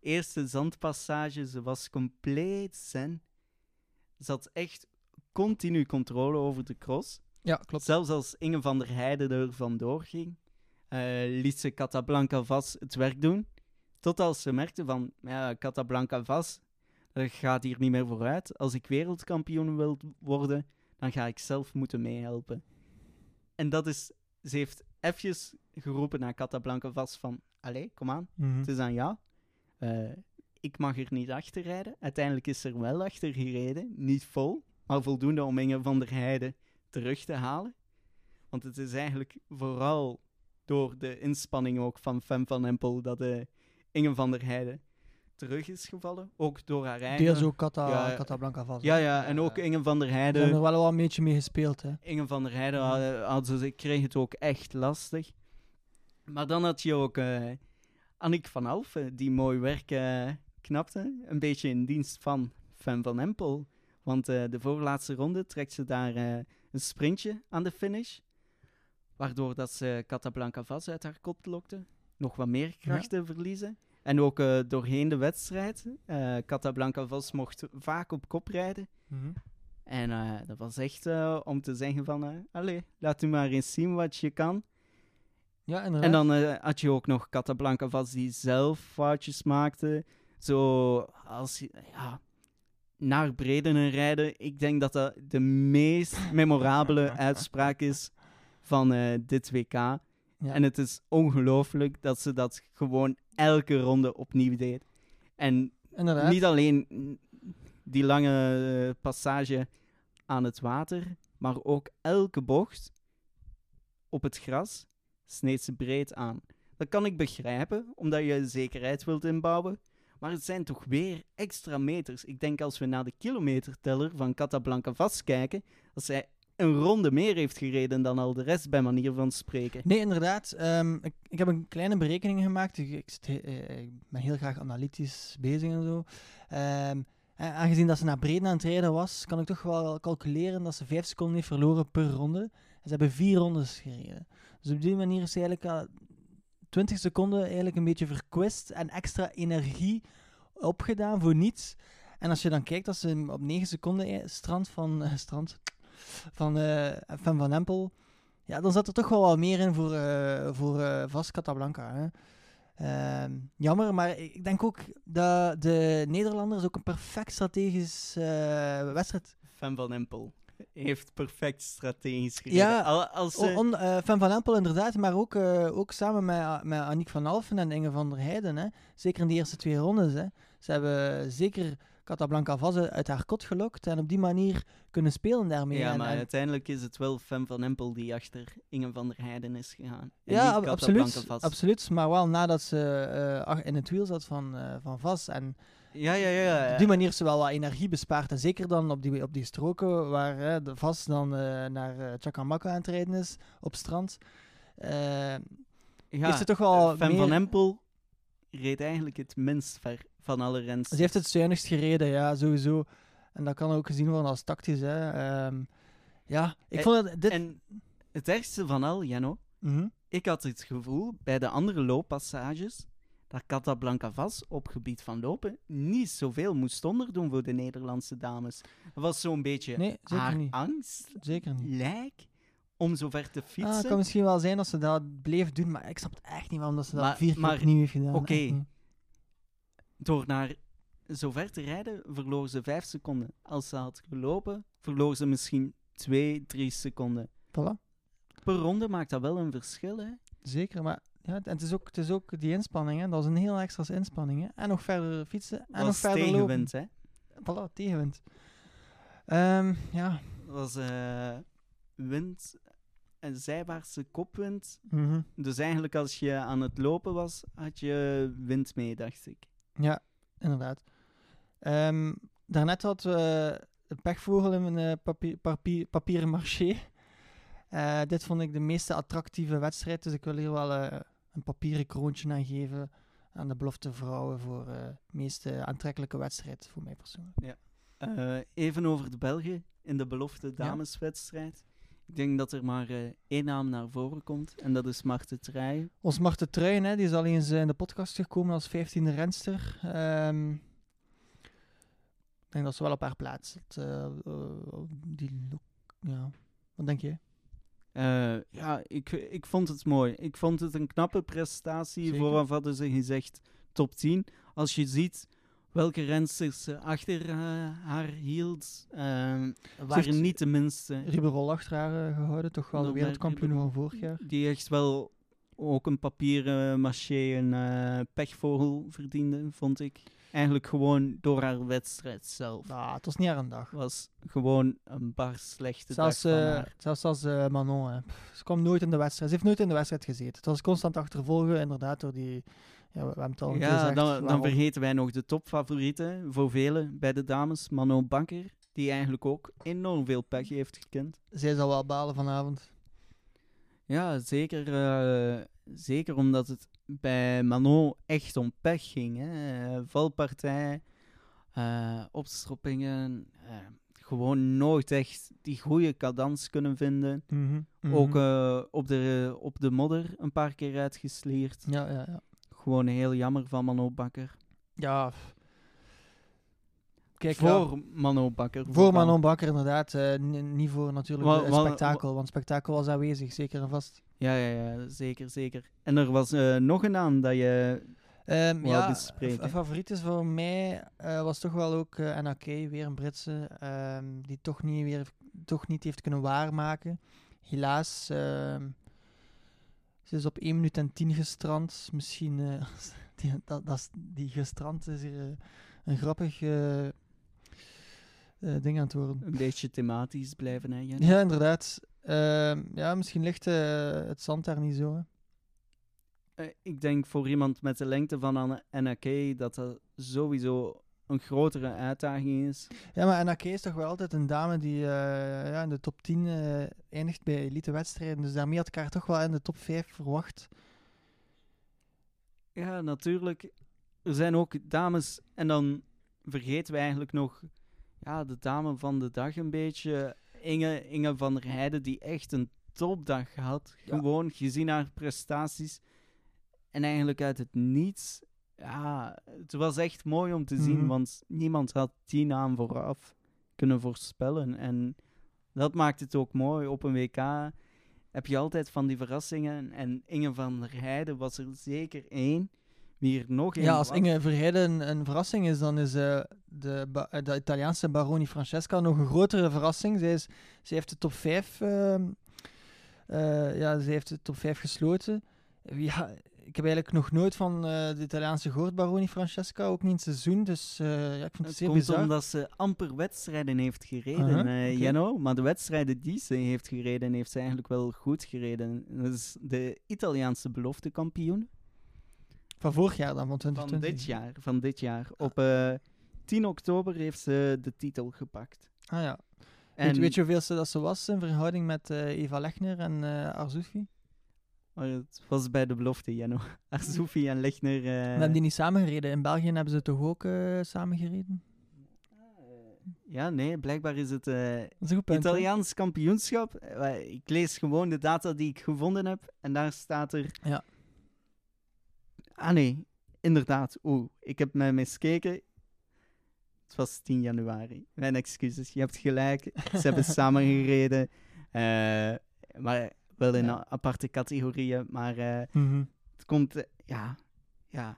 Eerste zandpassage, ze was compleet zen. Ze had echt continu controle over de cross. Ja, klopt. Zelfs als Inge van der Heijden er vandoor ging, eh, liet ze Catablanca Vas het werk doen. Tot als ze merkte van, ja, Catablanca Vas, dat gaat hier niet meer vooruit. Als ik wereldkampioen wil worden, dan ga ik zelf moeten meehelpen. En dat is, ze heeft even geroepen naar Catablanca Vas van, allee, kom aan, Mhm. het is aan jou. Eh, ik mag er niet achter rijden. Uiteindelijk is er wel achter gereden. Niet vol, maar voldoende om Inge van der Heijden terug te halen. Want het is eigenlijk vooral door de inspanning ook van Fem van Empel dat eh, Inge van der Heijden terug is gevallen. Ook door haar eigen... Deels ook Cata, Ja, Catablanca vast. Ja, ja, en ook Inge van der Ze hebben er Heijden. wel wel een beetje mee gespeeld, hè. Inge van der Heijden had, had ze, kreeg het ook echt lastig. Maar dan had je ook eh Annick van Alphen, die mooi werk eh, knapte. Een beetje in dienst van Fem van Empel. Want eh, de voorlaatste ronde trekt ze daar eh, een sprintje aan de finish. Waardoor dat ze Catablanca Vaz uit haar kop lokte. Nog wat meer krachten verliezen. En ook eh, doorheen de wedstrijd. eh Catablanca Vaz mocht vaak op kop rijden. Mhm. En eh, dat was echt om te zeggen van, allee, laat u maar eens zien wat je kan. Ja, inderdaad. En dan had je ook nog Catablanca vast die zelf foutjes maakte. Zo als ja, naar Bredenen rijden. Ik denk dat dat de meest memorabele uitspraak is van eh, dit WK. Ja. En het is ongelooflijk dat ze dat gewoon elke ronde opnieuw deed. En inderdaad. niet alleen die lange eh, passage aan het water, maar ook elke bocht op het gras sneed ze breed aan. Dat kan ik begrijpen, omdat je zekerheid wilt inbouwen. Maar het zijn toch weer extra meters. Ik denk als we naar de kilometerteller van Catablanca vastkijken, dat zij een ronde meer heeft gereden dan al de rest, bij manier van spreken. Nee, inderdaad. Ehm, ik, ik heb een kleine berekening gemaakt. Ik, ik, eh, ben heel graag analytisch bezig en zo. Ehm, en aangezien dat ze naar Breden aan het rijden was, kan ik toch wel calculeren dat ze vijf seconden heeft verloren per ronde. En ze hebben vier rondes gereden. Dus op die manier is ze eigenlijk al 20 seconden eigenlijk een beetje verkwist en extra energie opgedaan voor niets. En als je dan kijkt dat ze op 9 seconden eh, strand van, eh, strand, van eh Fem van Empel ja, dan zat er toch wel wat meer in voor, eh voor eh Vas Casablanca. Hè. Ehm, jammer, maar ik denk ook dat de Nederlanders ook een perfect strategisch wedstrijd. Fan van Empel heeft perfect strategisch gereden. Ja, Al- als on, Van Van Empel inderdaad, maar ook, ook samen met, met Aniek van Alphen en Inge van der Heijden. Hè. Zeker in de eerste twee rondes. Hè. Ze hebben zeker Casablanca Vaz uit haar kot gelokt en op die manier kunnen spelen daarmee. ja, En- maar en- uiteindelijk is het wel Fem van Empel die achter Inge van der Heijden is gegaan. En Ja, ab- absoluut, absoluut. Maar wel nadat ze eh, in het wiel zat van, eh van Vas. En Ja, ja, ja. op die manier is ze wel wat energie bespaard. En zeker dan op die, op die stroken waar de Vas dan eh, naar eh Chacamaca aan het rijden is, op strand. Eh, ja, heeft ze toch wel Fem meer- van Empel reed eigenlijk het minst ver van alle rens. Ze heeft het zuinigst gereden, ja, sowieso. En dat kan ook gezien worden als tactisch. Hè. Ehm, ja, ik En- vond het... Dit... En het ergste van al, Jano, Mhm. ik had het gevoel bij de andere looppassages dat Casablanca Vas op gebied van lopen niet zoveel moest onderdoen voor de Nederlandse dames. Dat was zo'n beetje Nee, zeker haar niet. angst, Zeker niet. lijk, om zo ver te Ah, fietsen. het kan misschien wel zijn dat ze dat bleef doen, maar ik snap het echt niet waarom dat ze dat Maar- vier keer opnieuw heeft gedaan. oké. niet. Door naar zo ver te rijden, verloor ze vijf seconden. Als ze had gelopen, verloor ze misschien twee, drie seconden. Voilà. Per ronde maakt dat wel een verschil, hè? Zeker, maar ja, en het is ook, het is ook die inspanning, hè. dat is een heel extra inspanning. Hè. En nog verder fietsen en nog was verder tegenwind, hè? Voilà, tegenwind. Ehm, ja. Dat was eh, wind en zijwaartse kopwind. mhm. Dus eigenlijk als je aan het lopen was, had je wind mee, dacht ik. Ja, inderdaad. Ehm, daarnet had we een pechvogel in mijn eh, papier, papier, papieren marché. Eh, dit vond ik de meeste attractieve wedstrijd, dus ik wil hier wel eh, een papieren kroontje aan geven. aan de belofte vrouwen voor eh meest eh, aantrekkelijke wedstrijd, voor mij persoonlijk. Eh, even over de Belgen in de belofte dameswedstrijd. Ik denk dat er maar eh, één naam naar voren komt en dat is Marten Treij. Ons Marten Truijn, hè, die is al eens eh, in de podcast gekomen als 15e renster. Ehm, ik denk dat ze wel op haar plaats zit. eh, die look- ja. Wat denk je? Ja, ik, ik vond het mooi. Ik vond het een knappe prestatie. Zeker. Vooraf hadden ze gezegd top 10. Als je ziet welke rensters ze achter eh, haar hield, eh, waren niet de minste. Riberol achter haar eh, gehouden, toch wel de wereldkampioen van vorig jaar. Die echt wel ook een papieren maché, een eh, pechvogel verdiende, vond ik. Eigenlijk gewoon door haar wedstrijd zelf. Nou, het was niet haar een dag. was gewoon een bar slechte Zelfs, dag van eh, haar. zelfs als eh, Manon. Hè. Pff, ze kwam nooit in de wedstrijd. Ze heeft nooit in de wedstrijd gezeten. Het was constant achtervolgen, inderdaad, door die... Ja, we, hebben het al Ja, gezegd. dan, dan vergeten wij nog de topfavorieten voor velen bij de dames. Manon Bakker, die eigenlijk ook enorm veel pech heeft gekend. Zij zal wel balen vanavond. Ja, zeker, eh, zeker omdat het bij Manon echt om pech ging. Hè. Valpartij, eh, opstroppingen, eh, gewoon nooit echt die goede cadans kunnen vinden. Mhm, Ook mhm. eh, op, de, op de modder een paar keer uitgesleerd. Ja, ja, ja. Gewoon heel jammer van Manon Bakker. Ja. Kijk, voor ja, Mano Bakker. voor vooral. Manon Bakker inderdaad. eh, n- niet voor natuurlijk Wa- het wa- spektakel, want spektakel was aanwezig, zeker en vast. Ja, ja, ja, zeker, zeker. En er was eh, nog een naam dat je... Ehm, Wou ja, bespreken. favoriet is voor mij eh, was toch wel ook eh NAK, weer een Britse, ehm, die toch niet, weer, toch niet heeft kunnen waarmaken. Helaas, ehm, ze is op 1 minuut en 10 gestrand. Misschien, eh, die, dat, dat is, die gestrand is hier eh, een grappig eh, ding aan het worden. Een beetje thematisch blijven, hè, Jen? Ja, inderdaad. Ehm, ja, misschien ligt het zand daar niet zo. Hè. Ik denk voor iemand met de lengte van Anne- NAK dat dat sowieso een grotere uitdaging is. Ja, maar NAK is toch wel altijd een dame die eh, ja, in de top 10 eh, eindigt bij elite wedstrijden. Dus daarmee had ik haar toch wel in de top 5 verwacht. Ja, natuurlijk. Er zijn ook dames, en dan vergeten we eigenlijk nog ja, de dame van de dag een beetje. Inge, Inge van der Heijden, die echt een topdag had. Ja. Gewoon gezien haar prestaties. En eigenlijk uit het niets. Ja, het was echt mooi om te zien, Mhm. want niemand had die naam vooraf kunnen voorspellen. En dat maakt het ook mooi. Op een WK heb je altijd van die verrassingen. En Inge van der Heijden was er zeker één. Wie er nog één Ja, als was. Inge Verheijden een, een verrassing is, dan is eh, de, eh, de Italiaanse Baroni Francesca nog een grotere verrassing. Zij, is, zij heeft de top 5, ehm, eh, ja, zij heeft de top 5 gesloten. Ja, ik heb eigenlijk nog nooit van eh, de Italiaanse gehoord, Baroni Francesca, ook niet in het seizoen. Dus eh, ja, ik vind het Het zeer komt bizar. omdat ze amper wedstrijden heeft gereden. Jenno. Maar de wedstrijden die ze heeft gereden, heeft ze eigenlijk wel goed gereden. Dat is de Italiaanse beloftekampioen Van vorig jaar dan, van van 2020. dit jaar. Van dit jaar. Op eh, 10 oktober heeft ze de titel gepakt. Ah ja. En Weet, weet je hoeveel ze dat ze was in verhouding met Eva Lechner en Arzoufi? Maar het was bij de belofte, Jenno. Arzoufi en Lechner. eh, We hebben die niet samengereden. In België hebben ze toch ook eh samengereden? Ja, nee, blijkbaar is het eh, Dat is hè? Italiaans kampioenschap. Eh, Ik lees gewoon de data die ik gevonden heb. En daar staat er. Ja. Ah nee, inderdaad. Oeh, ik heb mij miskeken. Het was 10 januari. Mijn excuses. Je hebt gelijk. Ze hebben samen gereden. Eh, maar wel in Ja. aparte categorieën. Maar eh, Mhm. het komt. eh, ja, ja.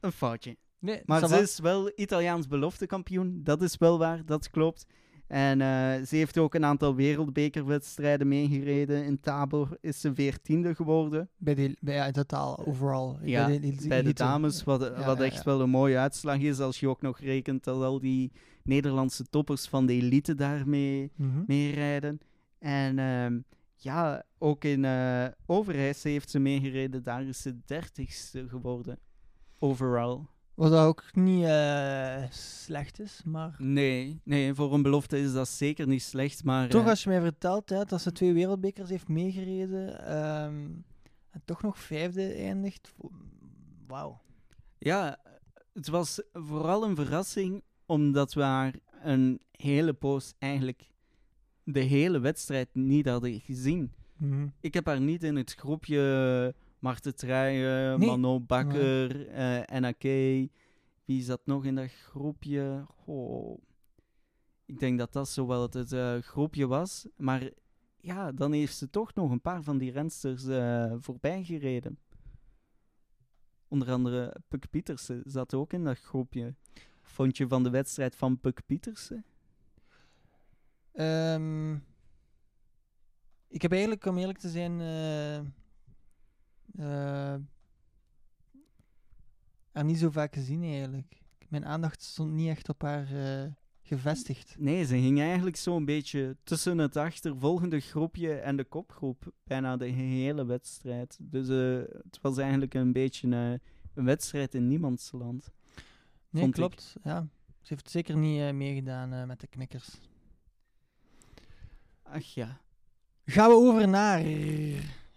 Een foutje. Nee, Maar ze is wel Italiaans beloftekampioen. Dat is wel waar, dat klopt. En eh, ze heeft ook een aantal wereldbekerwedstrijden meegereden. In Tabor is ze veertiende geworden. Bij, de, bij ja, in totaal, overal. Ja, bij de, elite- Bij de dames, wat, Ja, wat echt wel een mooie uitslag is. Als je ook nog rekent dat al die Nederlandse toppers van de elite daarmee Mhm. meerijden. En ehm, ja, ook in Overijse heeft ze meegereden. Daar is ze dertigste geworden. Overall. Wat ook niet eh, slecht is, maar... Nee, nee, voor een belofte is dat zeker niet slecht. Maar Toch eh, als je mij vertelt hè, dat ze twee wereldbekers heeft meegereden ehm, en toch nog vijfde eindigt, Wauw. Ja, het was vooral een verrassing omdat we haar een hele poos eigenlijk de hele wedstrijd niet hadden gezien. Mhm. Ik heb haar niet in het groepje Marten Truijen, Nee. Mano Bakker, eh NAK. Wie zat nog in dat groepje? Goh. Ik denk dat dat zo wel het, het eh, groepje was. Maar ja, dan heeft ze toch nog een paar van die rensters eh voorbij gereden. Onder andere Puk Pietersen zat ook in dat groepje. Vond je van de wedstrijd van Puk Pietersen? Ehm, ik heb eigenlijk, om eerlijk te zijn, eh, eh, haar niet zo vaak gezien eigenlijk. Mijn aandacht stond niet echt op haar eh, gevestigd. Nee, ze ging eigenlijk zo'n beetje tussen het achtervolgende groepje en de kopgroep. Bijna de hele wedstrijd. Dus eh, het was eigenlijk een beetje eh, een wedstrijd in niemands land. Nee, ik. klopt. Ja. Ze heeft zeker niet eh, meegedaan eh, met de knikkers. Ach ja. Gaan we over naar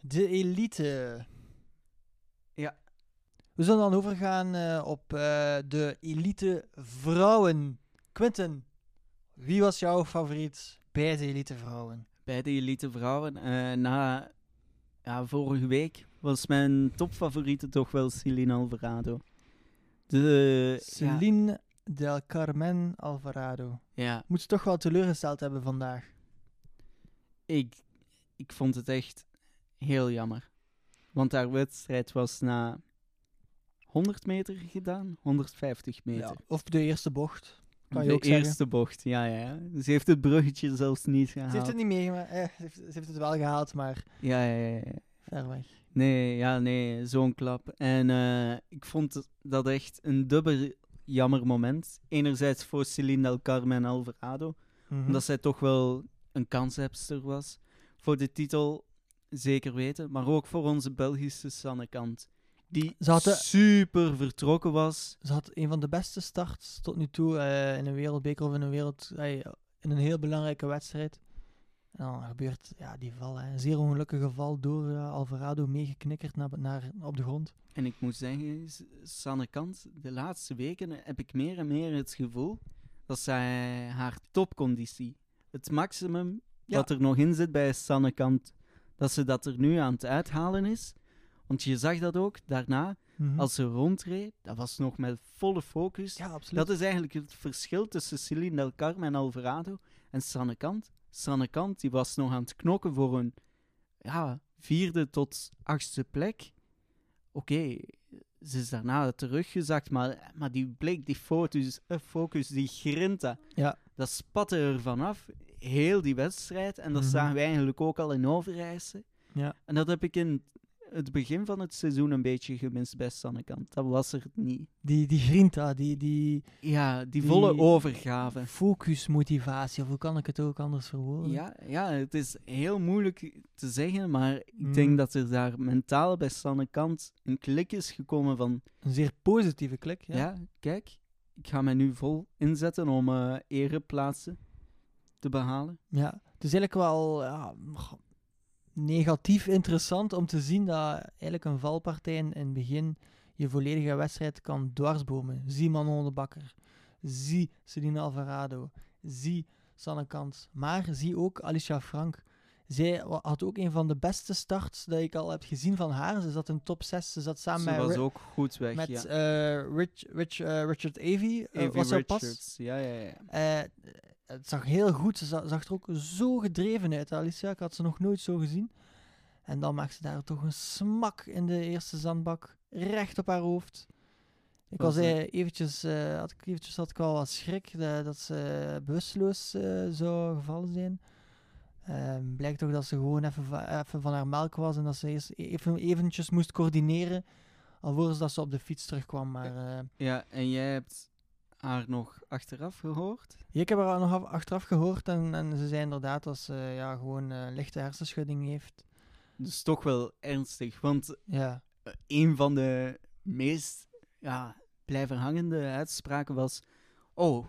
de elite. Ja. We zullen dan overgaan eh, op eh, de elite vrouwen. Quinten, wie was jouw favoriet bij de elite vrouwen? Bij de elite vrouwen. eh, na ja, vorige week was mijn topfavoriete toch wel Celine Alvarado. De, ja, Celine del Carmen Alvarado. ja, Moet ze toch wel teleurgesteld hebben vandaag. Ik, ik vond het echt heel jammer. Want haar wedstrijd was na 100 meter gedaan, 150 meter. Ja, of de eerste bocht. Kan je de ook zeggen. eerste bocht, ja, ja. Ze heeft het bruggetje zelfs niet gehaald. Ze heeft het niet meegemaakt. Eh, ze, heeft, ze heeft het wel gehaald, maar Ja, ja, ja, ja. ver weg. Nee, ja, nee, zo'n klap. En eh, ik vond dat echt een dubbel jammer moment. Enerzijds voor Celine del Carmen Alvarado, Mhm. omdat zij toch wel een kanshebster was. Voor de titel, zeker weten. Maar ook voor onze Belgische Sanne Kant. Die super vertrokken was. Ze had een van de beste starts tot nu toe eh, in een wereldbeker of in een wereld... eh, in een heel belangrijke wedstrijd. En dan gebeurt ja, die val. Hè. Een zeer ongelukkige val door eh, Alvarado meegeknikkerd naar, naar, op de grond. En ik moet zeggen, Sanne Kant, de laatste weken heb ik meer en meer het gevoel dat zij haar topconditie, het maximum Ja. wat er nog in zit bij Sanne Kant, dat ze dat er nu aan het uithalen is. Want je zag dat ook daarna, Mhm. als ze rondreed, dat was nog met volle focus. ja. Dat is eigenlijk het verschil tussen Celine Del Carmen en Alvarado en Sanne Kant. Sanne Kant die was nog aan het knokken voor een ja, vierde tot achtste plek. Oké, ze is daarna teruggezakt, maar, maar die blik, die focus, focus die grinta, Ja. dat spatte er vanaf. Heel die wedstrijd. En dat Mhm. zagen we eigenlijk ook al in Overijse. Ja. En dat heb ik in het begin van het seizoen een beetje gemist bij Sanne Kant. Dat was er niet. Die, die grinta, die, die Ja, die, Die- volle overgave. focusmotivatie, of hoe kan ik het ook anders verwoorden? Ja, ja, het is heel moeilijk te zeggen, maar ik Mm. denk dat er daar mentaal bij Sanne Kant een klik is gekomen van, Een zeer positieve klik. Ja. ja, kijk, ik ga mij nu vol inzetten om eh ereplaatsen te behalen. Ja, het is eigenlijk wel ja, negatief interessant om te zien dat eigenlijk een valpartij in, in het begin je volledige wedstrijd kan dwarsbomen. Zie Manon de Bakker, zie Celine Alvarado, zie Sanne Kant, maar zie ook Alicia Frank. Zij had ook een van de beste starts dat ik al heb gezien van haar. Ze zat in top 6, ze zat samen Ze met, was Ri- ook goed weg, met ja. eh, Rich, Rich, eh, Richard Avey. Evie was er pas. Richards, ja, ja, ja. Het zag heel goed. Ze za- zag er ook zo gedreven uit, Alicia. Ik had ze nog nooit zo gezien. En dan maakte ze daar toch een smak in de eerste zandbak. Recht op haar hoofd. Ik was, eh, eventjes, eh, had ik eventjes had ik wel wat schrik eh, dat ze bewusteloos eh, zou gevallen zijn. Ehm, blijkt toch dat ze gewoon even, va- even van haar melk was en dat ze eerst even, eventjes moest coördineren alvorens dat ze op de fiets terugkwam. Maar Ja, en jij hebt haar nog achteraf gehoord? Ja, ik heb haar nog af- achteraf gehoord en, en ze zei inderdaad dat ze ja, gewoon eh, lichte hersenschudding heeft. Dus toch wel ernstig, want Ja, eh, een van de meest ja, blijven hangende uitspraken was: Oh,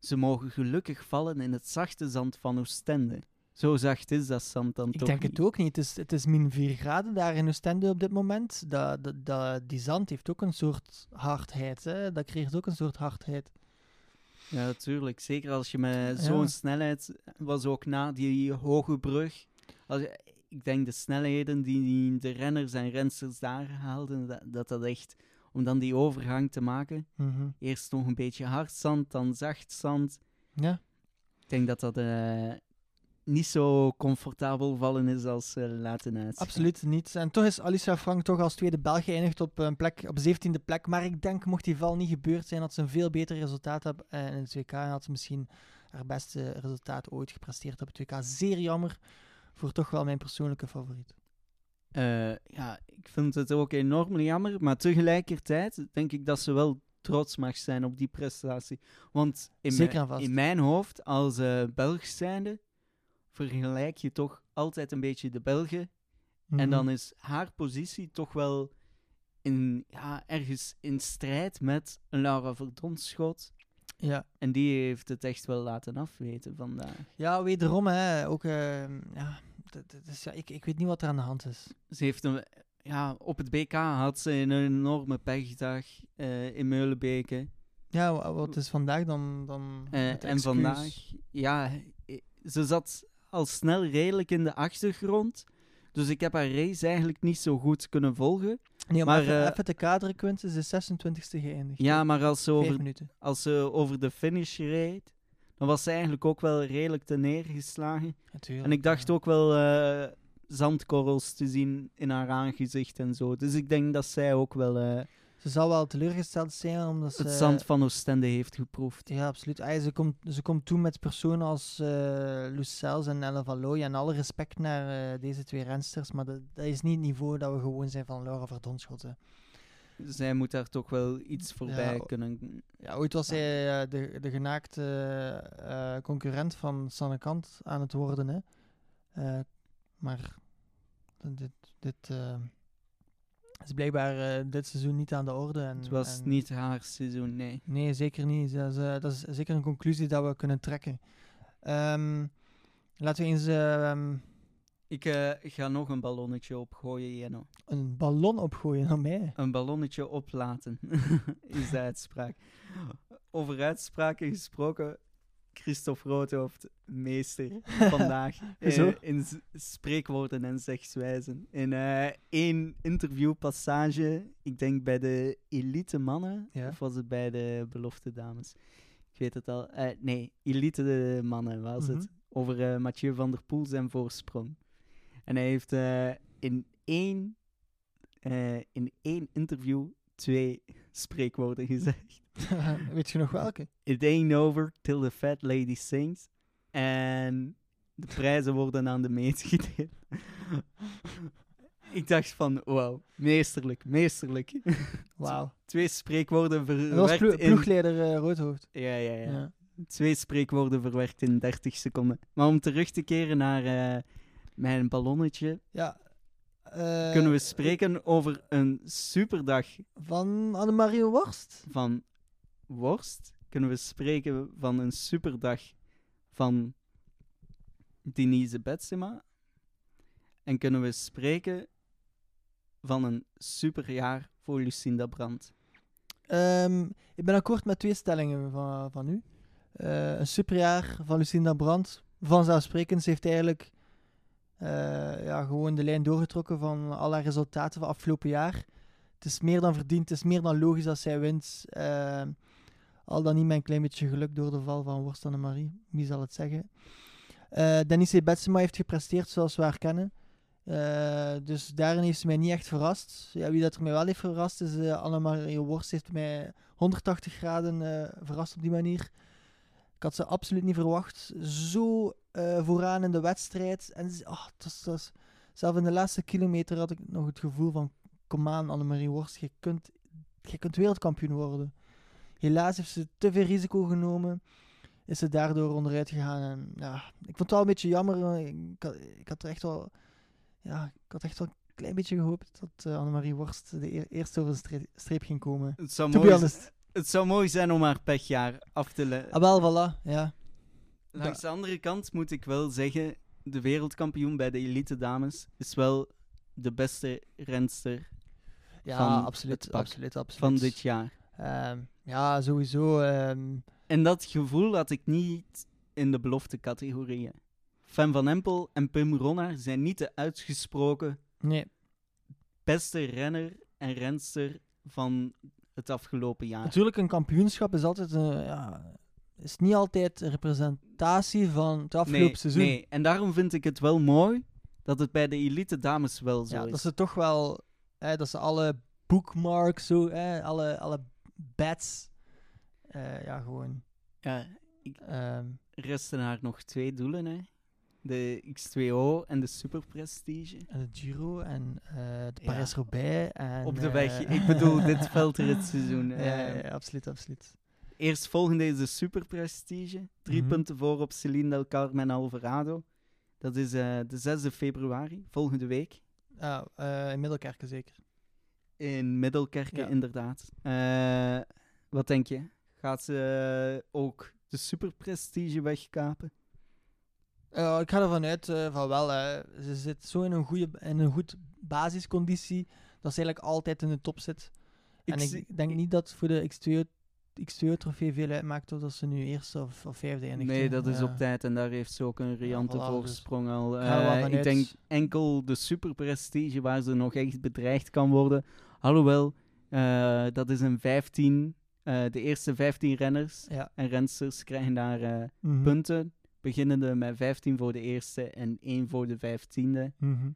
ze mogen gelukkig vallen in het zachte zand van Oostende. Zo zacht is dat zand dan Ik toch denk niet. het ook niet. Het is, het is min 4 graden daar in Oostende op dit moment. Dat, dat, dat, die zand heeft ook een soort hardheid. Hè? Dat creëert ook een soort hardheid. Ja, natuurlijk. Zeker als je met Ja. zo'n snelheid, was ook na die hoge brug. Als je- ik denk de snelheden die de renners en rensters daar haalden, dat, dat dat echt, om dan die overgang te maken, Mhm. eerst nog een beetje hard zand, dan zacht zand. Ja. Ik denk dat dat eh, niet zo comfortabel vallen is als ze laten uitzien. Absoluut niet. En toch is Alicia Frank toch als tweede Belg geëindigd op een plek, op 17e plek. Maar ik denk, mocht die val niet gebeurd zijn, had ze een veel beter resultaat hebben eh, in het WK. En had ze misschien haar beste resultaat ooit gepresteerd op het WK. Zeer jammer voor toch wel mijn persoonlijke favoriet. Eh, ja, ik vind het ook enorm jammer, maar tegelijkertijd denk ik dat ze wel trots mag zijn op die prestatie. Want in, mijn- in mijn hoofd, als eh Belg zijnde, vergelijk je toch altijd een beetje de Belgen. En Mhm. dan is haar positie toch wel in, ja, ergens in strijd met een Laura Verdonschot. Ja. En die heeft het echt wel laten afweten vandaag. ja, wederom, hè, ook, eh, ja, dus ja, ik, ik weet niet wat er aan de hand is. Ze heeft een, ja, op het BK had ze een enorme pechdag eh, in Meulenbeke. Ja, wa- wat is vandaag dan? dan Eh, en vandaag, ja, eh, ze zat al snel redelijk in de achtergrond. Dus ik heb haar race eigenlijk niet zo goed kunnen volgen. Nee, maar, maar, even, eh, even te kaderen, Quinten, ze is 26e geëindigd. Ja, maar als ze over, als ze over de finish reed, dan was ze eigenlijk ook wel redelijk te neergeslagen. Natuurlijk, En ik dacht ja. ook wel eh, zandkorrels te zien in haar aangezicht en zo. Dus ik denk dat zij ook wel eh, Ze zal wel teleurgesteld zijn, omdat ze... het zand van Oostende heeft geproefd. Ja, absoluut. Ze, komt, ze komt toe met personen als eh Lucels en Elle Valoy. En alle respect naar eh, deze twee rensters, maar dat, dat is niet het niveau dat we gewoon zijn van Laura Verdonschot. hè. Zij moet daar toch wel iets voorbij Ja, kunnen. Ja, ooit was zij eh, de, de genaakte concurrent van Sanne Kant aan het worden. Hè. Maar dit, dit is blijkbaar eh, dit seizoen niet aan de orde. En, Het was en- niet haar seizoen, nee. Nee, zeker niet. Dat is, eh, dat is zeker een conclusie dat we kunnen trekken. Ehm, laten we eens ehm, Ik eh, ga nog een ballonnetje opgooien, Jenno. een ballon opgooien naar mij. Een ballonnetje oplaten, is de uitspraak. Over uitspraken gesproken, Christophe Roodhoofd, meester vandaag. eh, in spreekwoorden en zegswijzen. In eh, één interviewpassage, ik denk bij de elite mannen, Ja. of was het bij de belofte dames? Ik weet het al. Eh, nee, elite mannen was het. Mhm. Over Mathieu van der Poel zijn voorsprong. En hij heeft in, één, in één interview twee spreekwoorden gezegd. Weet je nog welke? It ain't over till the fat lady sings. En de prijzen worden aan de meet gedeeld. Ik dacht van, wauw, meesterlijk, meesterlijk. Wauw. Twee spreekwoorden Dat was verwerkt plo- ploegleider eh, Roodhoofd. Ja, ja, ja, Ja. Twee spreekwoorden verwerkt in 30 seconden. Maar om terug te keren naar eh, mijn ballonnetje, Ja. Eh, kunnen we spreken over een superdag Van Annemarie Worst? van worst? Kunnen we spreken van een superdag van Denise Betsema? En kunnen we spreken van een superjaar voor Lucinda Brandt? Ehm, ik ben akkoord met twee stellingen van, van u. Eh, een superjaar van Lucinda Brandt. Vanzelfsprekend, ze heeft eigenlijk ja, gewoon de lijn doorgetrokken van al haar resultaten van afgelopen jaar. Het is meer dan verdiend, het is meer dan logisch dat zij wint. Ehm, al dan niet een klein beetje geluk door de val van Worst Marie. Wie zal het zeggen? Eh Denise Betsema heeft gepresteerd zoals we haar kennen. Eh, dus daarin heeft ze mij niet echt verrast. Ja, wie dat er mij wel heeft verrast is uh, Annemarie Worst. heeft mij 180 graden eh, verrast op die manier. Ik had ze absoluut niet verwacht. Zo eh, vooraan in de wedstrijd. En ze- ah, het was, zelf in de laatste kilometer had ik nog het gevoel van... Kom aan, Annemarie Worst, je kunt, je kunt wereldkampioen worden. Helaas heeft ze te veel risico genomen. Is ze daardoor onderuit gegaan. En, ja, ik vond het wel een beetje jammer. Ik had, ik had er echt wel... Ja, ik had echt wel een klein beetje gehoopt dat eh, Annemarie Worst de eer- eerste over de stre- streep ging komen. Het zou, mooi, het zou mooi zijn om haar pechjaar af te le- Ah, wel, voilà, ja. Langs de andere kant moet ik wel zeggen, de wereldkampioen bij de elite dames is wel de beste renster Ja, van absoluut, absoluut, absoluut. van dit jaar. Ehm, ja, sowieso. ehm, En dat gevoel had ik niet in de belofte categorieën. Van Van Empel en Pim Ronnaar zijn niet de uitgesproken nee, beste renner en renster van het afgelopen jaar. natuurlijk, een kampioenschap is altijd een, ja, is niet altijd een representatie van het afgelopen nee, seizoen. nee, en daarom vind ik het wel mooi dat het bij de elite dames wel zo ja, is. dat ze toch wel, hè, dat ze alle bookmarks, zo, hè, alle, alle bets, eh, ja, gewoon. Ja, ehm, resten haar nog twee doelen, hè. De X2O en de Super Prestige. en de Giro en eh, de Ja. En, Op de eh, weg. Ik bedoel, dit veldritseizoen. ja, eh. ja, ja, absoluut, absoluut. Eerst volgende is de Super Prestige. Drie Mhm. punten voor op Celine Del Carmen en Alvarado. Dat is eh, de 6e februari, volgende week. Ja, eh, in Middelkerken zeker. In Middelkerken, Ja. inderdaad. Eh, wat denk je? Gaat ze ook de Super Prestige wegkapen? Eh, ik ga ervan uit van wel. hè. Ze zit zo in een, goede, in een goed basisconditie dat ze eigenlijk altijd in de top zit. en zie- ik denk niet dat voor de X2 X2-trofee veel uitmaakt of dat ze nu eerste of, of vijfde eindigt. Nee, dat is op tijd en daar heeft ze ook een riante voilà, dus voorsprong al. Eh, ik denk enkel de Super Prestige waar ze nog echt bedreigd kan worden. Alhoewel, eh, dat is een 15. eh, de eerste 15 renners Ja. en rensters krijgen daar mhm, punten. Beginnende met 15 voor de eerste en 1 voor de 15e. mhm.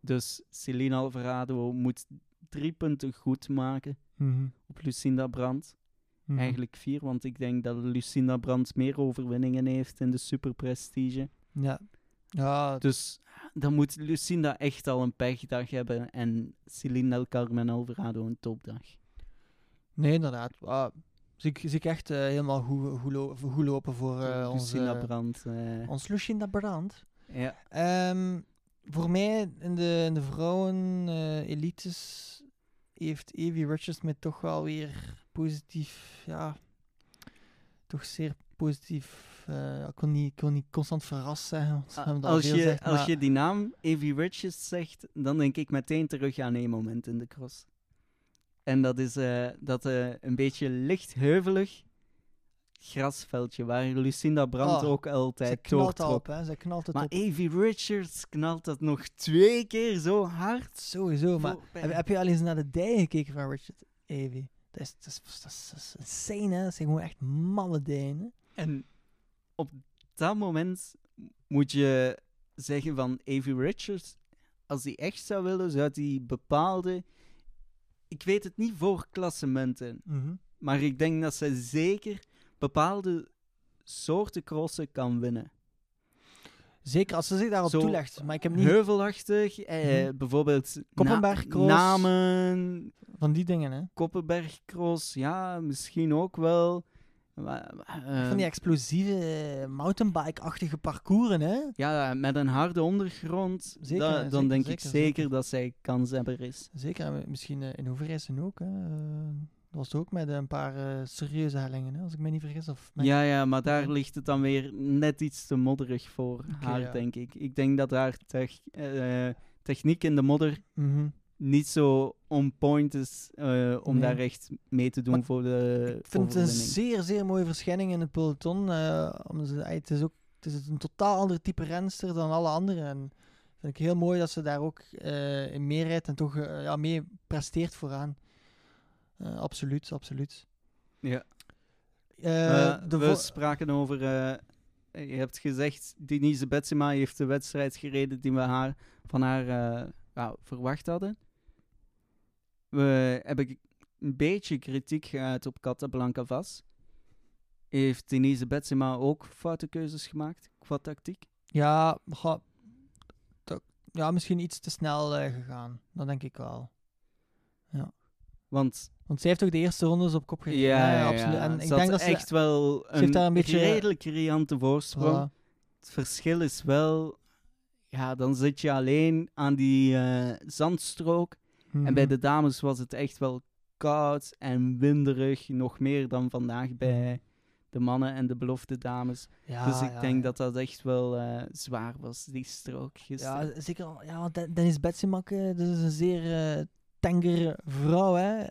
Dus Celine Alvarado moet drie punten goed maken Mhm, op Lucinda Brandt. Mhm. Eigenlijk vier, want ik denk dat Lucinda Brandt meer overwinningen heeft in de Super Prestige. Ja. Ja, Dus dan moet Lucinda echt al een pechdag hebben en Celine Del Carmen Alvarado een topdag. nee, inderdaad. Zie, ik, zie ik echt eh, helemaal goed, goed lopen voor Lucinda onze, Brandt. eh, ons Lucinda Brand. ja. Ehm, voor mij in de, in de vrouwen eh, elites heeft Evie Richards me toch wel weer positief, ja, toch zeer positief. eh, ik, kon niet, ik niet constant verrast zeggen. ze hebben dat Als je, als maar- je die naam Evie Richards zegt, dan denk ik meteen terug aan één moment in de cross. En dat is eh, dat eh, een beetje licht heuvelig grasveldje, waar Lucinda Brandt Oh, ook altijd knalt doortrok. op, hè. Zij knalt het Maar op. Evie Richards knalt dat nog twee keer zo hard. Sowieso, maar heb, heb je al eens naar de dijen gekeken van Richard Evie? Dat is, dat is, dat is, dat is insane, hè. Dat zijn gewoon echt malle hè. En op dat moment moet je zeggen van Evie Richards, als hij echt zou willen, zou hij bepaalde... Ik weet het niet voor klassementen, Mhm. maar ik denk dat ze zeker bepaalde soorten crossen kan winnen. Zeker als ze zich daarop Zo toelegt. Maar ik heb niet Heuvelachtig, eh, Mhm. bijvoorbeeld na- Koppenbergcross. namen, van die dingen, hè. Koppenbergcross, ja, misschien ook wel. Maar, eh, van die explosieve eh, mountainbike-achtige parcoursen, hè. Ja, met een harde ondergrond, Zeker, da- zeker, dan denk zeker, ik zeker, zeker. dat zij kanshebber is. Zeker, en misschien eh, in Hoeverijsen ook, hè. Dat was ook met een paar eh, serieuze hellingen, hè, als ik me niet vergis. Of met- Ja, ja, maar daar ligt het dan weer net iets te modderig voor haar, ja. denk ik. Ik denk dat haar tech- eh, techniek in de modder Mhm. niet zo on point is eh, om Nee. daar echt mee te doen Maar voor de Ik vind het een zeer, zeer mooie verschijning in het peloton. omdat ze, het, is ook, het is een totaal ander type renster dan alle anderen. En vind ik heel mooi dat ze daar ook in meerheid en toch ja, mee presteert vooraan. Eh, absoluut, absoluut. Ja. Eh, Eh, de we spraken over... je hebt gezegd, Denise Betsema heeft de wedstrijd gereden die we haar, van haar verwacht hadden. We hebben een beetje kritiek geuit op Casablanca Vas. Heeft Denise Betsema ook foute keuzes gemaakt qua tactiek? ja, ja, misschien iets te snel gegaan. Dat denk ik wel. Want Want zij heeft ook de eerste rondes op kop gereden. ja, ja, absoluut. En ze ik denk dat ze echt wel heeft een, daar een beetje- redelijk riante voorsprong. Voilà. Het verschil is wel, ja, dan zit je alleen aan die eh, zandstrook. En bij Mhm. de dames was het echt wel koud en winderig, nog meer dan vandaag bij de mannen en de belofte dames. Ja, dus ik ja, denk ja. dat dat echt wel eh, zwaar was, die strook gisteren. Ja, zeker. al- Ja, want Den- Dennis Betsimak, eh, dat is een zeer eh tengere vrouw, hè.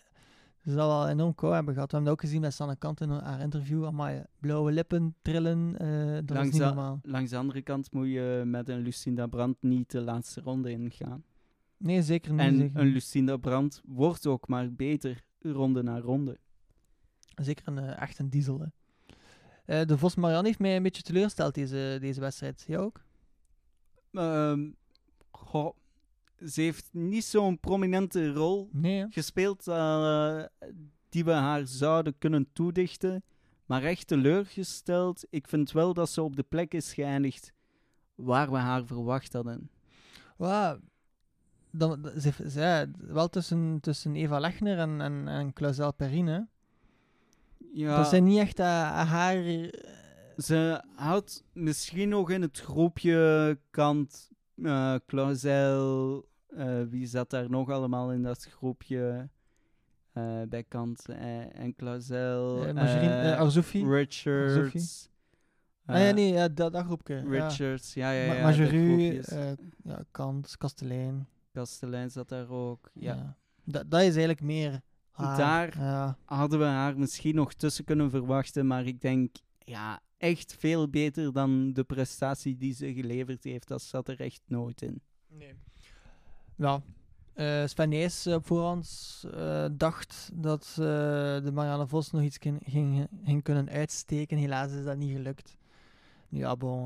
Ze zal wel enorm kou hebben gehad. We hebben dat ook gezien met Sanne Kant in haar interview. Amai, blauwe lippen trillen, eh, dat Langs is niet de- normaal. Langs de andere kant moet je met een Lucinda Brandt niet de laatste ronde ingaan. Nee, zeker niet. en zeker, een. Lucinda Brandt wordt ook maar beter ronde na ronde. zeker een, eh, echt een diesel, hè. Eh, de Vos Marianne heeft mij een beetje teleurgesteld, deze, deze wedstrijd. Jij ook? Ehm, goh, ze heeft niet zo'n prominente rol Nee, gespeeld eh, die we haar zouden kunnen toedichten. Maar echt teleurgesteld. Ik vind wel dat ze op de plek is geëindigd waar we haar verwacht hadden. Wauw. Dan, ze, ze, wel tussen, tussen Eva Lechner en, en, en Clausel Perrine. Ja, Dat zijn niet echt eh, haar... eh, ze had misschien nog in het groepje kant eh Clausel. eh, wie zat daar nog allemaal in dat groepje? eh, bij kant en Clausel. Arzoufi. Richards. ah ja, nee, ja, dat, dat groepje. ja. Richards, ja, ja, ja. Ma- Majeru, eh, ja, Kant, Kastelein. Kastelein zat daar ook. Ja. Dat, dat is eigenlijk meer haar. Daar- Ja. Hadden we haar misschien nog tussen kunnen verwachten, maar ik denk, ja, echt veel beter dan de prestatie die ze geleverd heeft. Dat zat er echt nooit in. Nee. Ja. eh Sven Nys eh, op voorhand eh, dacht dat eh, de Marianne Vos nog iets ging, ging kunnen uitsteken. Helaas is dat niet gelukt. Nu, Ja, bon.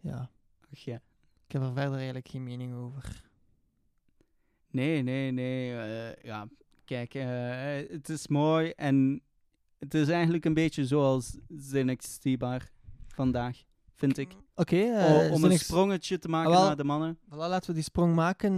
ja, Ach ja. ik heb er verder eigenlijk geen mening over. Nee, nee, nee. ja, kijk, het is mooi en het is eigenlijk een beetje zoals Zinnik Stibar vandaag, vind ik. Oké, O- eh, om een sprongetje te maken Ah, wel. naar de mannen. Voilà, laten we die sprong maken.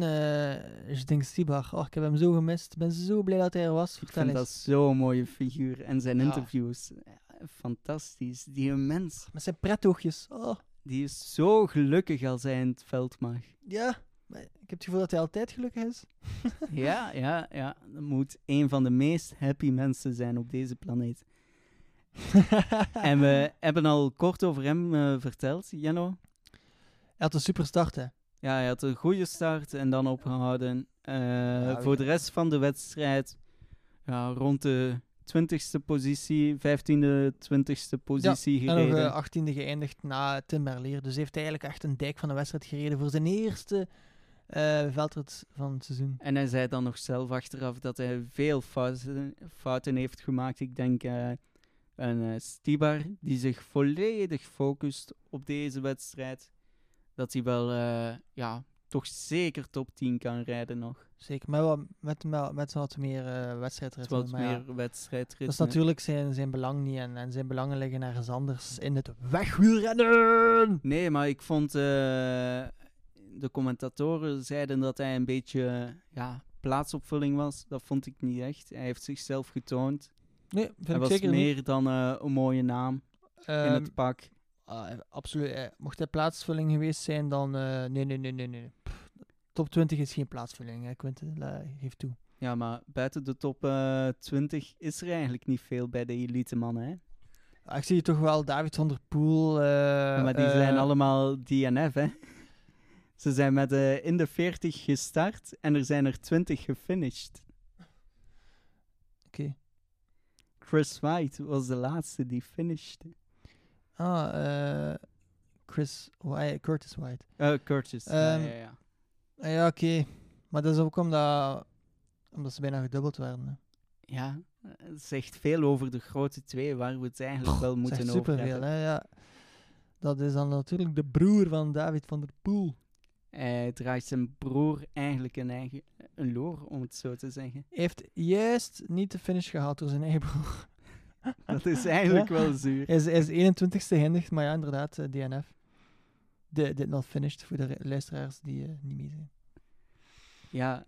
ik denk Stibar. Oh, ik heb hem zo gemist. Ik ben zo blij dat hij er was. Ik Vertel vind eens. dat zo'n mooie figuur. En zijn Ja. interviews, eh, fantastisch. Die mens, Met zijn prettoogjes. Oh, die is zo gelukkig als hij in het veld mag. ja. Maar ik heb het gevoel dat hij altijd gelukkig is. Ja, ja, ja. Dat moet een van de meest happy mensen zijn op deze planeet. En we hebben al kort over hem eh, verteld, Janno. Hij had een super start, hè. Ja, hij had een goede start en dan opgehouden. Eh, Ja, voor ja. de rest van de wedstrijd, ja, rond de 20ste positie, 15e, 20ste positie En nog gereden. eh, 18e geëindigd na Tim Merlier. Dus hij heeft eigenlijk echt een dijk van de wedstrijd gereden voor zijn eerste eh veldrit van het seizoen. En hij zei dan nog zelf achteraf dat hij veel fouten, fouten heeft gemaakt. Ik denk eh een eh, Stibar die zich volledig focust op deze wedstrijd. Dat hij wel, ja, toch zeker top 10 kan rijden nog. Zeker, met, wat, met, met, met wat meer Het wedstrijdritme. wat maar ja, meer wedstrijdritme. dat is natuurlijk zijn, zijn belang niet. En, en zijn belangen liggen ergens anders in het wegwielrennen. Nee, maar ik vond... de commentatoren zeiden dat hij een beetje ja, plaatsopvulling was. Dat vond ik niet echt. Hij heeft zichzelf getoond. Nee, vind hij ik was zeker meer dan eh, een mooie naam in Ehm, het pak. ah, absoluut. eh, mocht hij plaatsvulling geweest zijn, dan... eh, nee, nee, nee, nee, nee. Pff, top 20 is geen plaatsvulling, hè, Quinten. Geef toe. Ja, maar buiten de top eh 20 is er eigenlijk niet veel bij de elite mannen. Hè? Ah, Ik zie toch wel David van der Poel. eh, Ja, maar die eh, zijn allemaal DNF, hè. Ze zijn met eh, in de 40 gestart en er zijn er 20 gefinished. Oké. Chris White was de laatste die finishte. Ah, eh, Chris White, Curtis White. Eh, Curtis. ja, Ehm, ja, ja. Ah, ja, oké. Maar dat is ook omdat, omdat ze bijna gedubbeld werden. Hè. Ja, het zegt veel over de grote twee waar we het eigenlijk wel moeten over superveel, hebben. hè, ja. Dat is dan natuurlijk de broer van David van der Poel. Hij draait zijn broer eigenlijk een eigen een loor, om het zo te zeggen. Hij heeft juist niet de finish gehaald door zijn eigen broer. Dat is eigenlijk Ja. wel zuur. Hij is, hij is 21ste geëindigd, maar ja, inderdaad, eh, DNF. De, dit not finished voor de luisteraars die eh, niet mee zijn. Ja,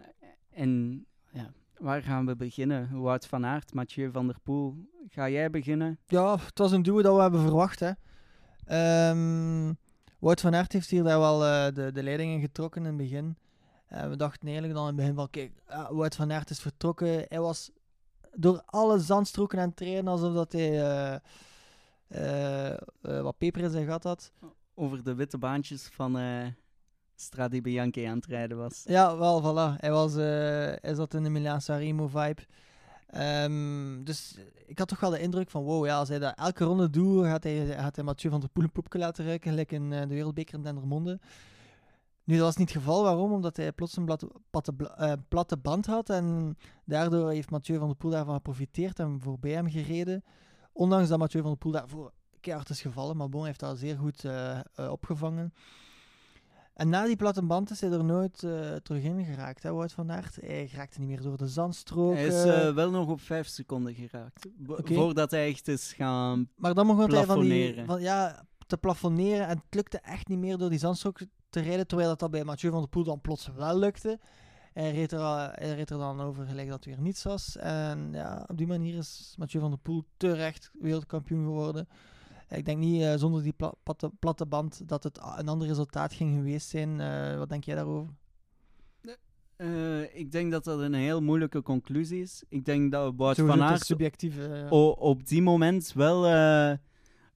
en ja, waar gaan we beginnen? Wout van Aert, Mathieu van der Poel. Ga jij beginnen? Ja, het was een duo dat we hebben verwacht. Hè. Ehm, Wout van Aert heeft hier daar wel eh, de, de leiding in getrokken in het begin. Eh, we dachten eigenlijk dan in het begin van, kijk, ah, Wout van Aert is vertrokken. Hij was door alle zandstroken aan het trainen alsof dat hij eh, wat peper in zijn gat had. Over de witte baantjes van Strade Bianchi aan het rijden was. Ja, wel, voilà. Hij, was, hij zat in de Milaan Sanremo vibe. Ehm, dus ik had toch wel de indruk van, wow, ja, als hij dat elke ronde doet, gaat hij, gaat hij Mathieu van der Poel een poepje laten ruiken, gelijk in eh, de wereldbeker in Dendermonde. Nu, dat was niet het geval. Waarom? Omdat hij plots een platte, eh, platte band had en daardoor heeft Mathieu van der Poel daarvan geprofiteerd en voorbij hem gereden. Ondanks dat Mathieu van der Poel daarvoor keihard is gevallen, maar bon, heeft dat zeer goed eh, opgevangen. En na die platte band is hij er nooit eh, terug in geraakt, hè, Wout van Aert. Hij geraakte niet meer door de zandstrook. Hij is eh, wel nog op vijf seconden geraakt. Voordat hij echt is gaan... maar dan begon hij van die, van, ja, te plafonneren en het lukte echt niet meer door die zandstrook te rijden, terwijl dat, dat bij Mathieu van der Poel dan plots wel lukte. Hij reed, er, al- hij reed er dan over gelijk dat weer niets was. En ja, op die manier is Mathieu van der Poel terecht wereldkampioen geworden. Ik denk niet eh, zonder die pla- platte, platte band dat het een ander resultaat ging geweest zijn. Eh, wat denk jij daarover? Eh, ik denk dat dat een heel moeilijke conclusie is. Ik denk dat Wout Sowieso, van Aert op die moment wel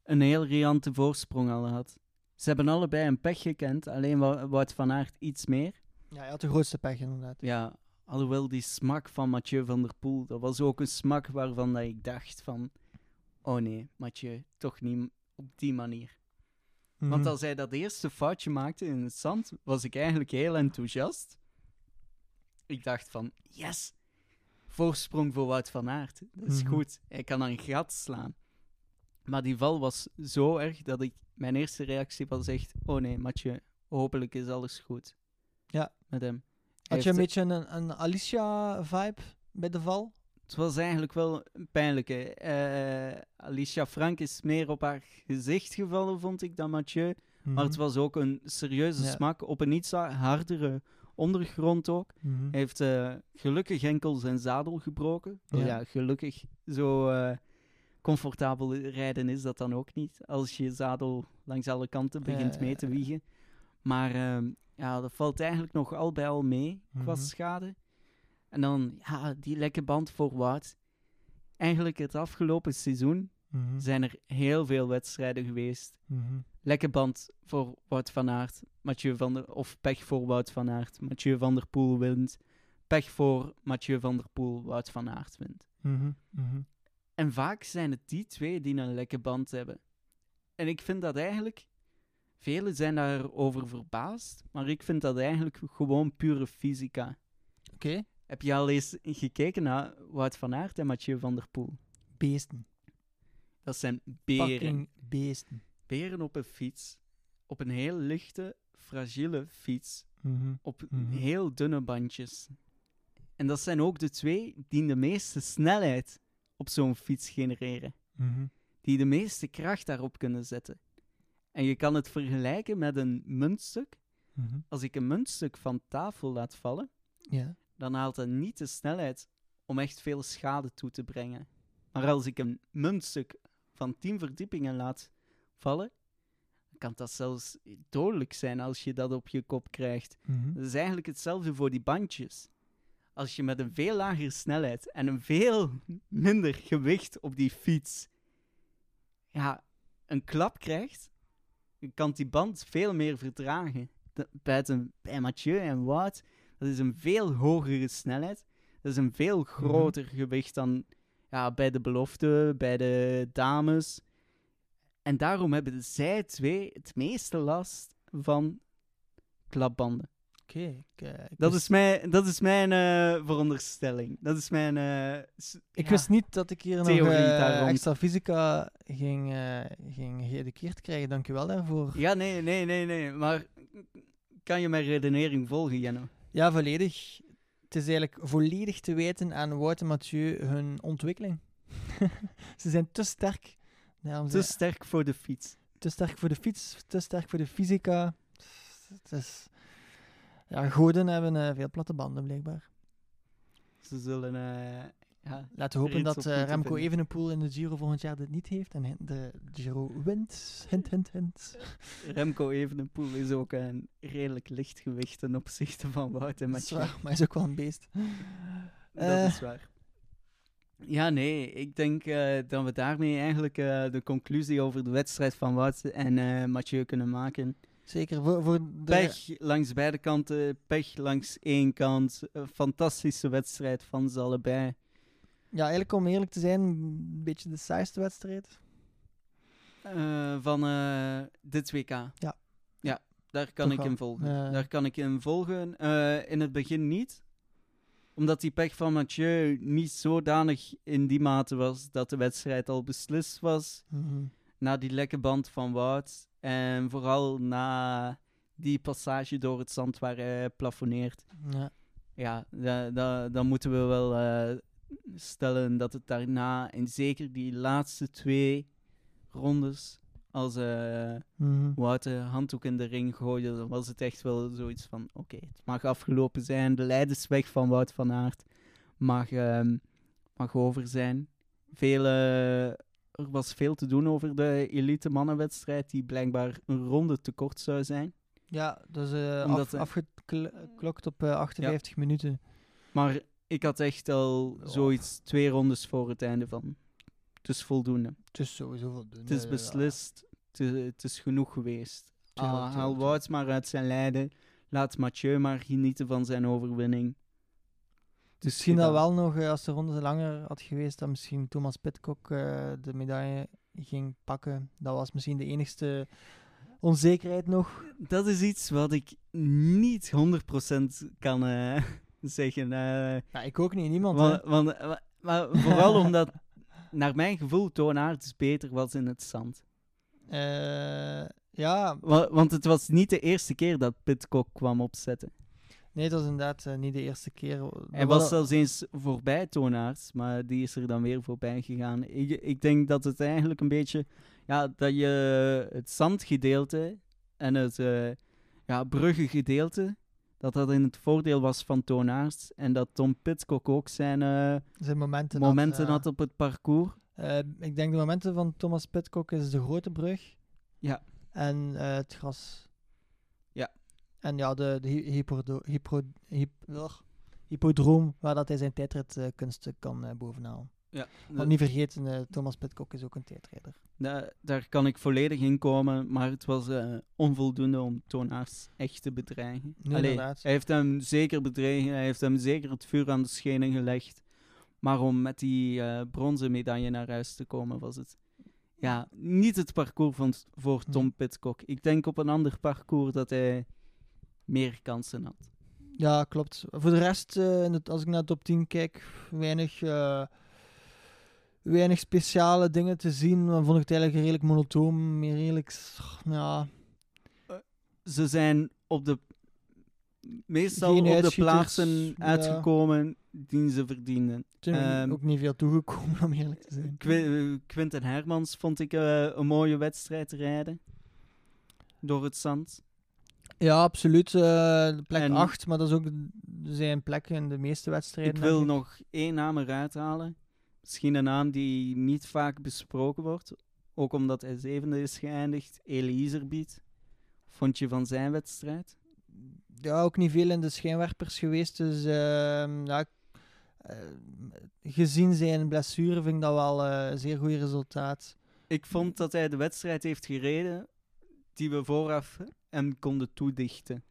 een heel riante voorsprong al had. Ze hebben allebei een pech gekend, alleen Wou- Wout van Aert iets meer. Ja, hij had de grootste pech inderdaad. Ja, alhoewel die smak van Mathieu van der Poel, dat was ook een smak waarvan dat ik dacht van... Oh nee, Mathieu, toch niet op die manier. Want Mhm. als hij dat eerste foutje maakte in het zand, was ik eigenlijk heel enthousiast. Ik dacht van, yes, voorsprong voor Wout van Aert. Dat is Mhm. goed, hij kan een gat slaan. Maar die val was zo erg dat ik, mijn eerste reactie was echt, oh nee, Mathieu, hopelijk is alles goed. Ja. Met hem. Hij Had je een beetje een, een Alicia-vibe bij de val? Het was eigenlijk wel een pijnlijke. Eh, Alicia Frank is meer op haar gezicht gevallen, vond ik, dan Mathieu. Maar het was ook een serieuze Mhm. Ja. smak op een iets hardere ondergrond ook. Mhm. Hij heeft eh, gelukkig enkel zijn zadel gebroken. Oh Ja. gelukkig. Zo eh, comfortabel rijden is dat dan ook niet. Als je zadel langs alle kanten begint mee te wiegen. Maar ehm, ja, dat valt eigenlijk nog al bij al mee qua Mhm. schade. En dan, ja, die lekke band voor Wout. Eigenlijk het afgelopen seizoen Mhm. zijn er heel veel wedstrijden geweest Mhm. lekke band voor Wout van Aert. Mathieu van der, of pech voor Wout van Aert. Mathieu van der Poel wint. Pech voor Mathieu van der Poel. Wout van Aert wint. Mhm. Mhm. En vaak zijn het die twee die een lekke band hebben. En ik vind dat eigenlijk... Velen zijn daarover verbaasd, maar ik vind dat eigenlijk gewoon pure fysica. Oké. Heb je al eens gekeken naar Wout van Aert en Mathieu van der Poel? Beesten. Dat zijn beren. Fucking beesten. Beren op een fiets. Op een heel lichte, fragiele fiets. Mhm. op Mhm. heel dunne bandjes. En dat zijn ook de twee die de meeste snelheid op zo'n fiets genereren. Mhm. Die de meeste kracht daarop kunnen zetten. En je kan het vergelijken met een muntstuk. Als ik een muntstuk van tafel laat vallen, Ja. Dan haalt dat niet de snelheid om echt veel schade toe te brengen. Maar als ik een muntstuk van 10 verdiepingen laat vallen, kan dat zelfs dodelijk zijn als je dat op je kop krijgt. Mhm. Dat is eigenlijk hetzelfde voor die bandjes. Als je met een veel lagere snelheid en een veel minder gewicht op die fiets ja, een klap krijgt, kan die band veel meer verdragen. Bij, het- bij Mathieu en Wout, dat is een veel hogere snelheid. Dat is een veel groter gewicht dan ja, bij de belofte, bij de dames. En daarom hebben zij twee het meeste last van klapbanden. Oké. ik Dat wist- is mijn, dat is mijn eh, veronderstelling. Dat is mijn... eh, Ik ja. wist niet dat ik hier nog rond. extra fysica ging, ging geëduceerd krijgen. Dank u wel daarvoor. Ja, nee, nee, nee, nee. Maar kan je mijn redenering volgen, Jenno? Ja, volledig. Het is eigenlijk volledig te wijten aan Wout en Mathieu hun ontwikkeling. Ze zijn te sterk. Daarom Te zijn sterk voor de fiets. te sterk voor de fiets, te sterk voor de fysica. Het is... Ja, goden hebben eh, veel platte banden, blijkbaar. Ze zullen... eh, ja. Laten we hopen dat eh, Remco. Evenepoel in de Giro volgend jaar dit niet heeft en de Giro wint. Hint, hint, hint. Remco Evenepoel is ook een redelijk lichtgewicht ten opzichte van Wout en Dat is Mathieu. waar, maar hij is ook wel een beest. Dat Eh, is waar. Ja, nee, ik denk eh, dat we daarmee eigenlijk de conclusie over de wedstrijd van Wout en Mathieu kunnen maken. Zeker, voor, voor de... Pech langs beide kanten, pech langs één kant. Een fantastische wedstrijd van ze allebei. Ja, eigenlijk om eerlijk te zijn, een beetje de saaiste wedstrijd. Eh, van eh, dit WK. Ja. Ja, daar kan Toch ik in volgen. Daar kan ik in volgen. In het begin niet. Omdat die pech van Mathieu niet zodanig in die mate was dat de wedstrijd al beslist was. Mhm. Na die lekke band van Wout. En vooral na die passage door het zand waar hij plafonneert. Ja. Ja, da, da- dan moeten we wel eh, stellen dat het daarna, en zeker die laatste twee rondes, als eh Mhm. Wout de handdoek in de ring gooide, dan was het echt wel zoiets van, oké, het mag afgelopen zijn, de leidersweg van Wout van Aert mag, ehm, mag over zijn. Veel, eh, er was veel te doen over de elite mannenwedstrijd, die blijkbaar een ronde te kort zou zijn. Ja, dat is eh, af, afgeklokt op eh, 58 minuten. Maar ik had echt al Ja. zoiets twee rondes voor het einde van. Het is voldoende. Het is sowieso voldoende. Het is ja. beslist. Het is, het is genoeg geweest. Ah, haal tuurlijk. Wout maar uit zijn lijden. Laat Mathieu maar genieten van zijn overwinning. Is Misschien dat wel nog, eh, als de ronde langer had geweest, dat misschien Thomas Pitcock eh, de medaille ging pakken. Dat was misschien de enigste onzekerheid nog. Dat is iets wat ik niet 100% kan eh, zeggen. eh, Ja, ik ook niet, niemand. want, want, eh, maar vooral omdat, naar mijn gevoel, Toon Aerts beter was in het zand. Eh, ja, Wa- Want het was niet de eerste keer dat Pitcock kwam opzetten. nee, dat is inderdaad niet de eerste keer. Hij was zelfs eens voorbij Toonaards, maar die is er dan weer voorbij gegaan. Ik, ik denk dat het eigenlijk een beetje, ja, dat je het zandgedeelte en het ja, bruggengedeelte, dat dat in het voordeel was van Toonaards. En dat Tom Pitcock ook zijn eh, zijn momenten, momenten had, had op het parcours. eh, ik denk de momenten van Thomas Pitcock is de grote brug. Ja. En eh, het gras. Ja. En ja, de, de hypodo- hypodroom, waar dat hij zijn tijdritkunsten kan bovenhalen. Ja, Want niet vergeten, eh, Thomas Pitcock is ook een tijdrijder. Da- daar kan ik volledig in komen, maar het was eh, onvoldoende om Toonaerts echt te bedreigen. Nee, Allee, hij heeft hem zeker bedreigd, hij heeft hem zeker het vuur aan de schenen gelegd. Maar om met die eh, bronzen medaille naar huis te komen, was het ja, niet het parcours van, voor Tom Pitcock. Ik denk op een ander parcours dat hij meer kansen had. Ja, klopt. Voor de rest, in het- als ik naar de top 10 kijk, weinig, weinig speciale dingen te zien. Dan vond ik het eigenlijk redelijk monotoon. Meer redelijk, ja, Ze zijn op de, meestal Geen op de plaatsen ja. uitgekomen die ze verdienden. er Ehm, ook niet veel toegekomen om eerlijk te zijn. Qu- eh, Quinten Hermans vond ik eh, een mooie wedstrijd rijden. Door het zand. Ja, absoluut. eh, de plek En- 8, maar dat is ook zijn plek in de meeste wedstrijden. Ik wil nog één naam eruit halen. Misschien een naam die niet vaak besproken wordt. Ook omdat hij zevende is geëindigd. Elie Iserbiet. Vond je van zijn wedstrijd? Ja, ook niet veel in de schijnwerpers geweest. Dus ehm, ja, eh, gezien zijn blessure vind ik dat wel eh, een zeer goed resultaat. Ik vond dat hij de wedstrijd heeft gereden die we vooraf hem konden toedichten.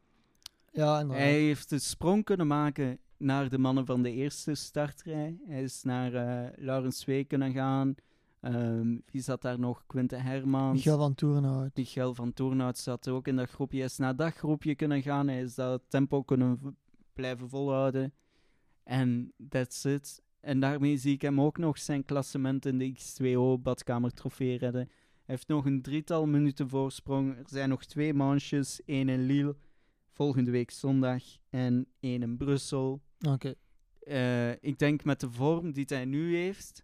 Ja, inderdaad. Hij heeft de sprong kunnen maken naar de mannen van de eerste startrij. Hij is naar eh Laurens Zwee kunnen gaan. Ehm, wie zat daar nog? Quinte Hermans. Michael van Toerenhout. Michael van Toornhout zat ook in dat groepje. Hij is naar dat groepje kunnen gaan. Hij is dat tempo kunnen blijven volhouden. En that's it. En daarmee zie ik hem ook nog zijn klassement in de X2O badkamer trofee redden. Hij heeft nog een drietal minuten voorsprong. Er zijn nog twee manches. één in Lille, volgende week zondag. En één in Brussel. Oké. Eh, ik denk met de vorm die hij nu heeft,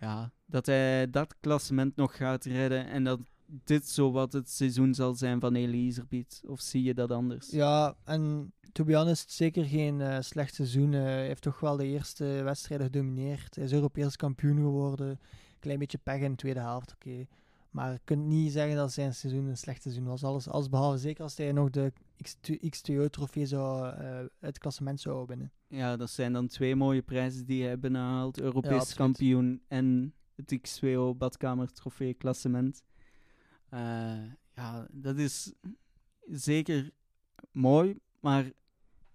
ja, dat hij dat klassement nog gaat redden en dat dit zo wat het seizoen zal zijn van Elizerbiet. Of zie je dat anders? Ja, en to be honest, zeker geen eh, slecht seizoen. Eh, hij heeft toch wel de eerste wedstrijden gedomineerd. Hij is Europees kampioen geworden. Klein beetje pech in de tweede helft, oké. Maar je kunt niet zeggen dat zijn seizoen een slecht seizoen was. Alles, alles behalve zeker als hij nog de X2O-trofee zou, uh, het klassement zou winnen. Ja, dat zijn dan twee mooie prijzen die hij binnenhaalt. Europees Ja, kampioen en het X2O badkamer trofee klassement. Eh, ja, dat is zeker mooi. Maar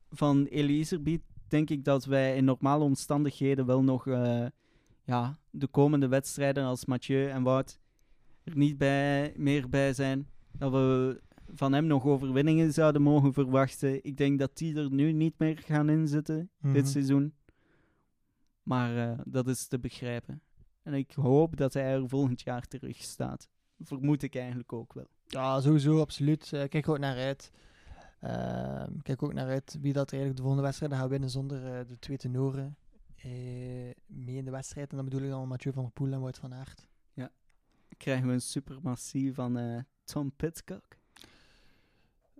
van Elizerbiet denk ik dat wij in normale omstandigheden wel nog eh, ja, de komende wedstrijden als Mathieu en Wout er niet bij, meer bij zijn. Dat we van hem nog overwinningen zouden mogen verwachten. Ik denk dat die er nu niet meer gaan inzitten Mhm. dit seizoen. Maar eh, dat is te begrijpen. En ik hoop dat hij er volgend jaar terug staat. Vermoed ik eigenlijk ook wel. Ja, sowieso, absoluut. Eh, kijk ook naar uit. Ehm, kijk ook naar uit wie dat eigenlijk de volgende wedstrijden gaat winnen zonder eh, de twee tenoren mee in de wedstrijd. En dan bedoel ik dan Mathieu van der Poel en Wout van Aert. Krijgen we een supermassie van eh, Tom Pitcock?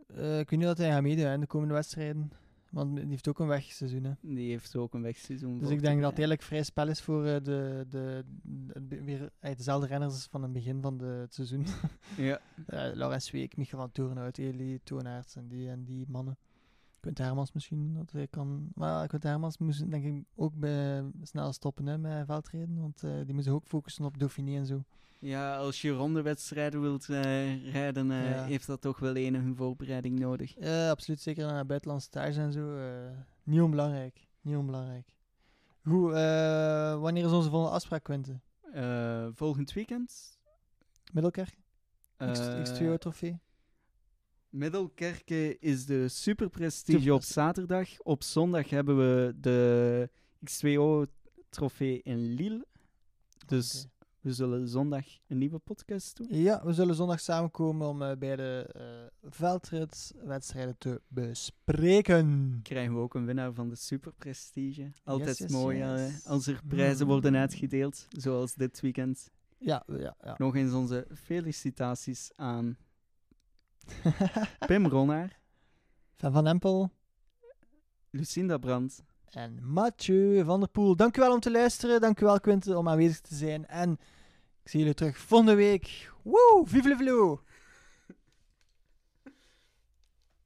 Eh, ik weet niet dat hij gaat meedoen in de komende wedstrijden. Want die heeft ook een wegseizoen. Hè. Die heeft ook een wegseizoen. Dus ik denk dat het eigenlijk vrij spel is voor eh, de, de, de- weer dezelfde renners als van het begin van de, het seizoen. Ja, uh, Laurens Week, Michael van Toornhout, Eli Toonaerts en die, en die mannen. Quint Hermans misschien dat hij kan. Maar Quint Hermans moest denk ik ook bij, snel stoppen hè, met veldrijden. Want uh, die moesten ook focussen op Dauphiné en zo. Ja, als je rondewedstrijden wilt eh, rijden, eh, heeft dat toch wel enige hun voorbereiding nodig. Absoluut. Zeker naar buitenlandse stage en zo. niet onbelangrijk. Niet onbelangrijk. Goed, wanneer is onze volgende afspraak, Quinten? volgend weekend. Middelkerk? X2-trofee? Middelkerken is de superprestige op zaterdag. Op zondag hebben we de X2O-trofee in Lille. Dus we zullen zondag een nieuwe podcast doen. Ja, we zullen zondag samenkomen om eh, bij de uh, eh, veldritwedstrijden te bespreken. Krijgen we ook een winnaar van de superprestige. Altijd mooi eh, als er prijzen mm. worden uitgedeeld, zoals dit weekend. Ja, ja, ja. Nog eens onze felicitaties aan Pim Ronnaar, Van Van Empel Lucinda Brandt. en Mathieu van der Poel. Dank u wel om te luisteren. Dank u wel, Quinte, om aanwezig te zijn. En ik zie jullie terug volgende week. Woe, vive le vlo!